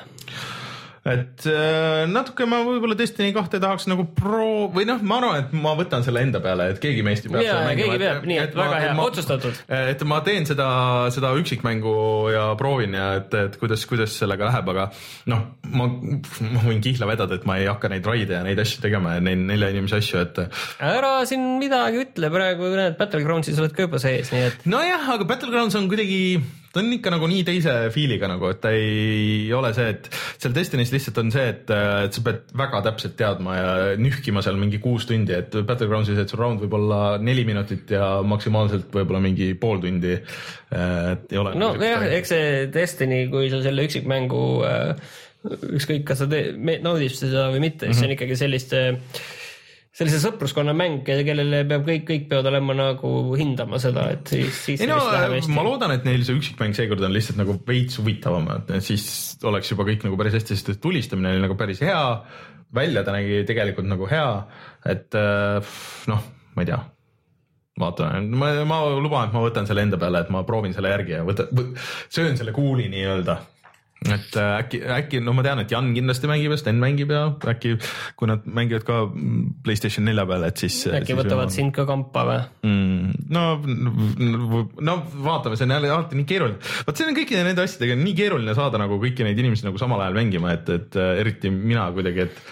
Et äh, natuke ma võib-olla Destiny kahte tahaks nagu pro- või noh, ma arvan, et ma võtan selle enda peale, et keegi meist ju peab Jaa, seda keegi peab, nii et väga hea, otsustatud. et ma teen seda, seda üksikmängu ja proovin ja et, et kuidas, kuidas sellega läheb, aga noh, ma, ma võin kihla vedada, et ma ei hakka neid raide ja neid asju tegema ja neid nelja inimese asju, et ära siin midagi ütle, praegu näed Battlegroundsis oled ka juba sees, nii et nojah, aga Battlegrounds on kuidagi ta on ikka nagu nii teise feel'iga nagu, et ta ei ole see, et seal Destiny's lihtsalt on see, et, et sa pead väga täpselt teadma ja nühkima seal mingi kuus tundi, et Battlegroundsis, et sul round võib olla neli minutit ja maksimaalselt võib-olla mingi pool tundi. et ei ole. no jah, eks see Destiny, kui sa selle üksikmängu äh, ükskõik, kas sa naudid seda või mitte mm, -hmm. see on ikkagi selliste äh, sellise sõpruskonna mäng, kellele peab kõik, kõik peavad olema nagu hindama seda, et siis, siis. ei no ma loodan, et neil see üksikmäng seekord on lihtsalt nagu veits huvitavam, et siis oleks juba kõik nagu päris hästi, sest tulistamine oli nagu päris hea. välja ta nägi tegelikult nagu hea, et äh, noh, ma ei tea vaatame, ma, ma luban, et ma võtan selle enda peale, et ma proovin selle järgi ja võtan, söön selle kuuli nii-öelda et äh, äkki, äkki, no ma tean, et Jan kindlasti mängib ja Sten mängib ja äkki, kui nad mängivad ka Playstation nelja peal, et siis. äkki siis võtavad on... sind ka kampa või mm,? no, no vaatame, see on jälle alati nii keeruline. vot see on kõikide nende asjadega nii keeruline saada nagu kõiki neid inimesi nagu samal ajal mängima, et, et äh, eriti mina kuidagi, et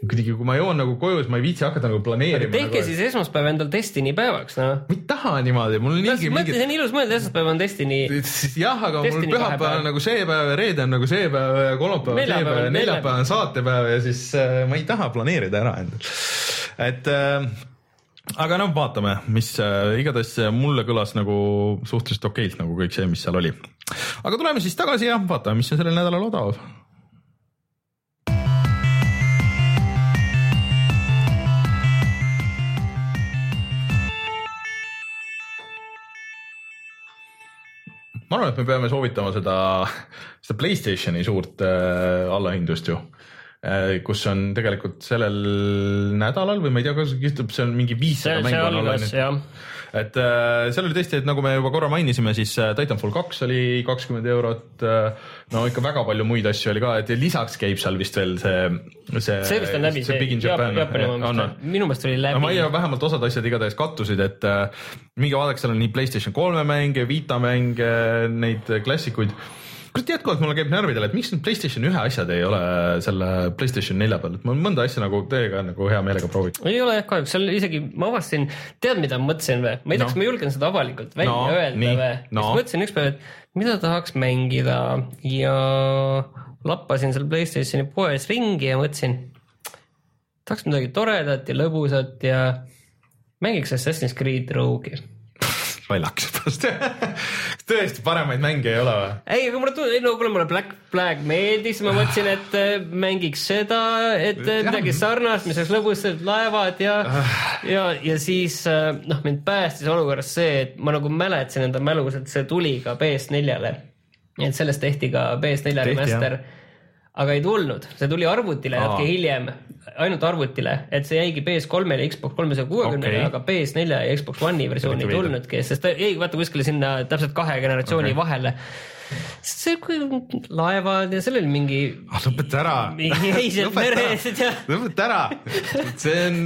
kuidagi, kui ma jõuan nagu koju, siis ma ei viitsi hakata nagu planeerima. tehke nagu, siis esmaspäev endal Destiny päevaks, noh. ma ei taha niimoodi, mul on niigi mingid. see on ilus mõelda, esmaspäev on Destiny. jah, aga Destiny mul pühapäev on nagu see päev ja reede on nagu see päev ja kolmapäev on see päev ja neljapäev on saatepäev ja siis äh, ma ei taha planeerida ära endal. et äh, aga noh, vaatame, mis äh, igatahes mulle kõlas nagu suhteliselt okeilt nagu kõik see, mis seal oli. aga tuleme siis tagasi ja vaatame, mis on sellel nädalal odav arvan, et me peame soovitama seda, <laughs> seda Playstationi suurt äh, allahindlust ju. Äh,, kus on tegelikult sellel nädalal või ma ei tea, kas see on mingi viissada mängu on allahindlust et äh, seal oli tõesti, et nagu me juba korra mainisime, siis äh, Titanfall kaks oli kakskümmend eurot äh,. no ikka väga palju muid asju oli ka, et lisaks käib seal vist veel see, see. see vist on läbi, see, see Jaapani oma, minu meelest oli läbi no,. ma ei tea, vähemalt osad asjad igatahes kattusid, et minge vaadake, seal on nii Playstation kolme mänge, Vita mänge, neid klassikuid kurat jätkuvalt mulle käib närvidele, et miks need Playstation ühe asjad ei ole selle Playstation nelja peal, et ma mõnda asja nagu teiega nagu hea meelega prooviks. ei ole jah, kahjuks seal isegi ma avastasin, tead, mida ma mõtlesin või? ma ei tea no., kas ma julgen seda avalikult välja no, öelda või no.? siis mõtlesin ükspäev, et mida tahaks mängida ja lappasin seal Playstationi poes ringi ja mõtlesin, tahaks midagi toredat ja lõbusat ja mängiks Assassin's Creed Rogue'i lollakas <laughs> pärast tõesti paremaid mänge ei ole või? ei, aga mulle tundub, no kuule mulle Black Flag meeldis, ma mõtlesin, et äh, mängiks seda, et äh, midagi sarnast, mis oleks lõbusad laevad ja ah. ja, ja siis äh, noh, mind päästis olukorras see, et ma nagu mäletasin enda mälus, et see tuli ka PS4-le. et sellest tehti ka PS4 remaster aga ei tulnud, see tuli arvutile natuke hiljem, ainult arvutile, et see jäigi PS3-le ja Xbox kolmesaja kuuekümnele, aga PS4 ja Xbox One'i versiooni ei tulnudki, sest ta jäi vaata kuskile sinna täpselt kahe generatsiooni okay. vahele. See laevad ja seal oli mingi ah,. lõpeta ära. <laughs> lõpeta ära, see on,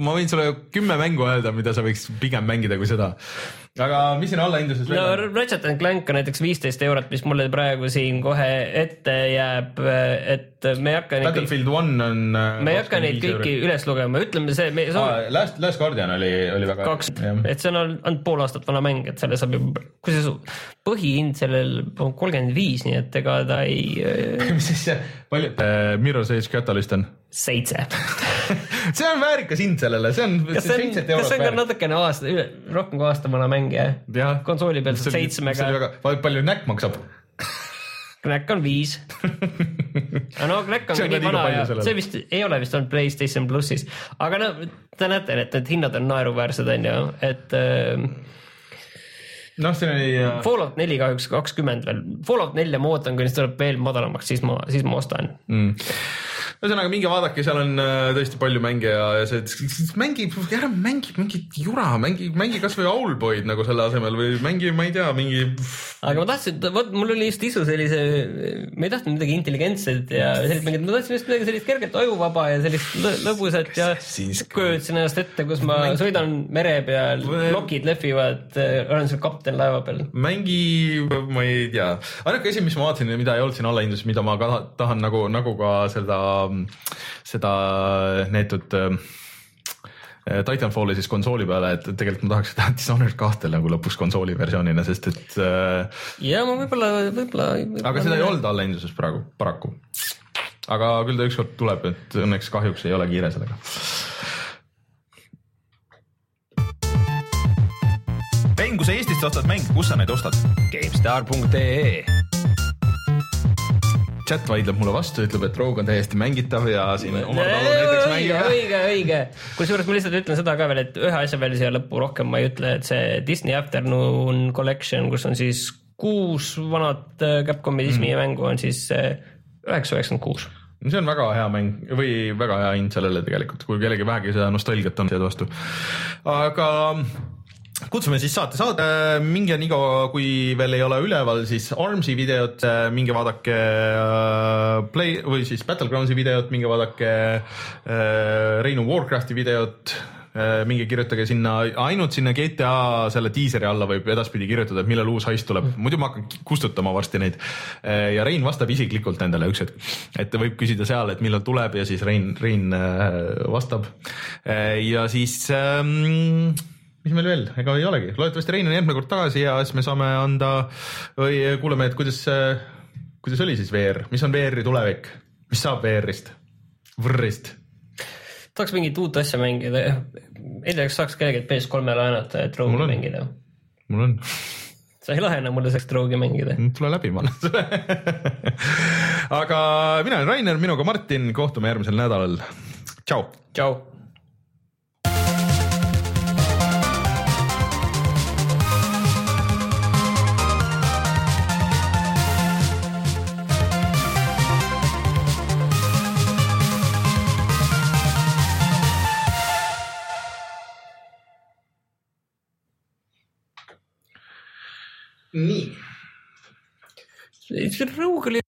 ma võin sulle kümme mängu öelda, mida sa võiks pigem mängida kui seda aga mis siin allahindluses veel on? no Ratchet and Clank on näiteks viisteist eurot, mis mulle praegu siin kohe ette jääb, et me ei hakka. Battlefield One on. Äh, me ei hakka neid kõiki eurot. üles lugema, ütleme see me.... Ah, Last, Last Guardian oli, oli väga. kaks, et see on ainult pool aastat vana mäng, et selle saab ju, kusjuures põhihind sellel on kolmkümmend viis, nii et ega ta ei <laughs> mis siis see, palju uh,, Mirror's Edge Catalyst on? seitse <laughs> see on väärikas hind sellele, see on. kas see on, kas see on ka natukene aasta, rohkem kui aasta vana mäng jah ja.? konsooli peal seitsmega. palju näkk maksab? <laughs> Knack on viis aga <laughs> no Knack on ka nii vana ja see vist ei ole vist olnud Playstation plussis, aga no te näete, et need hinnad on naeruväärsed, on ju, et äh, noh, siin oli. Fallout neli kahjuks kakskümmend veel, Fallout nelja ma ootan, kuni see tuleb veel madalamaks, siis ma, siis ma ostan mm ühesõnaga minge vaadake, seal on äh, tõesti palju mänge ja, ja see, mängi, ära mängi mingit jura, mängi, mängi kasvõi Owlboy'd nagu selle asemel või mängi, ma ei tea, mingi. aga ma tahtsin, vot mul oli just isu sellise, ma ei tahtnud midagi intelligentset ja sellist mängida, ma tahtsin just midagi sellist kerget ajuvaba ja sellist lõbusat ja kujutasin ennast ette, kus ma mängi... sõidan mere peal, plokid lehvivad, olen seal kapten laeva peal. mängi, ma ei tea, ainuke asi, mis ma vaatasin, mida ei olnud siin allahindluses, mida ma ka tahan nagu, nagu ka seda seda neetud äh, Titanfalli siis konsooli peale, et tegelikult ma tahaks seda <laughs> Dishonored kahte nagu lõpuks konsooli versioonina, sest et äh, ja ma võib-olla, võib-olla. aga seda ei olnud allahindluses praegu, paraku. aga küll ta ükskord tuleb, et õnneks kahjuks ei ole kiire sellega. Rein, kui sa Eestist ostad mänge, kus sa neid ostad? GameStar.ee chat vaidleb mulle vastu, ütleb, et Rogue on täiesti mängitav ja siin Omar Talu näiteks mängib. õige, õige. kusjuures ma lihtsalt ütlen seda ka veel, et ühe asja veel siia lõppu rohkem ma ei ütle, et see Disney Afternoon Collection, kus on siis kuus vanat äh, Capcomi Disney mm. mängu on siis äh, üheksa, üheksakümmend kuus. see on väga hea mäng või väga hea hind sellele tegelikult, kui kellelgi vähegi seda nostalgiat on sealt vastu. aga kutsume siis saate saade, minge nii kaua, kui veel ei ole üleval, siis Armsi videot, minge vaadake äh, Play või siis Battlegroundsi videot, minge vaadake äh, Reinu Warcrafti videot äh, minge kirjutage sinna ainult sinna GTA selle diiseri alla võib edaspidi kirjutada, et millal uus heist tuleb, muidu ma hakkan kustutama varsti neid. ja Rein vastab isiklikult nendele üks hetk, et võib küsida seal, et millal tuleb ja siis Rein, Rein äh, vastab. ja siis ähm, mis meil veel, ega ei olegi, loodetavasti Rein on järgmine kord tagasi ja siis me saame anda või kuuleme, et kuidas, kuidas oli siis VR, mis on VR-i tulevik, mis saab VR-ist, VR-ist tahaks mingit uut asja mängida. ei tea, kas saaks kellelgi PS3-e laenata, et Rogue'i mängida. mul on, sa ei lahena mulle sellist Rogue'i mängida. tule läbi, ma annan sulle. aga mina olen Rainer, minuga Martin, kohtume järgmisel nädalal. tšau. tšau. nii. see Rogue oli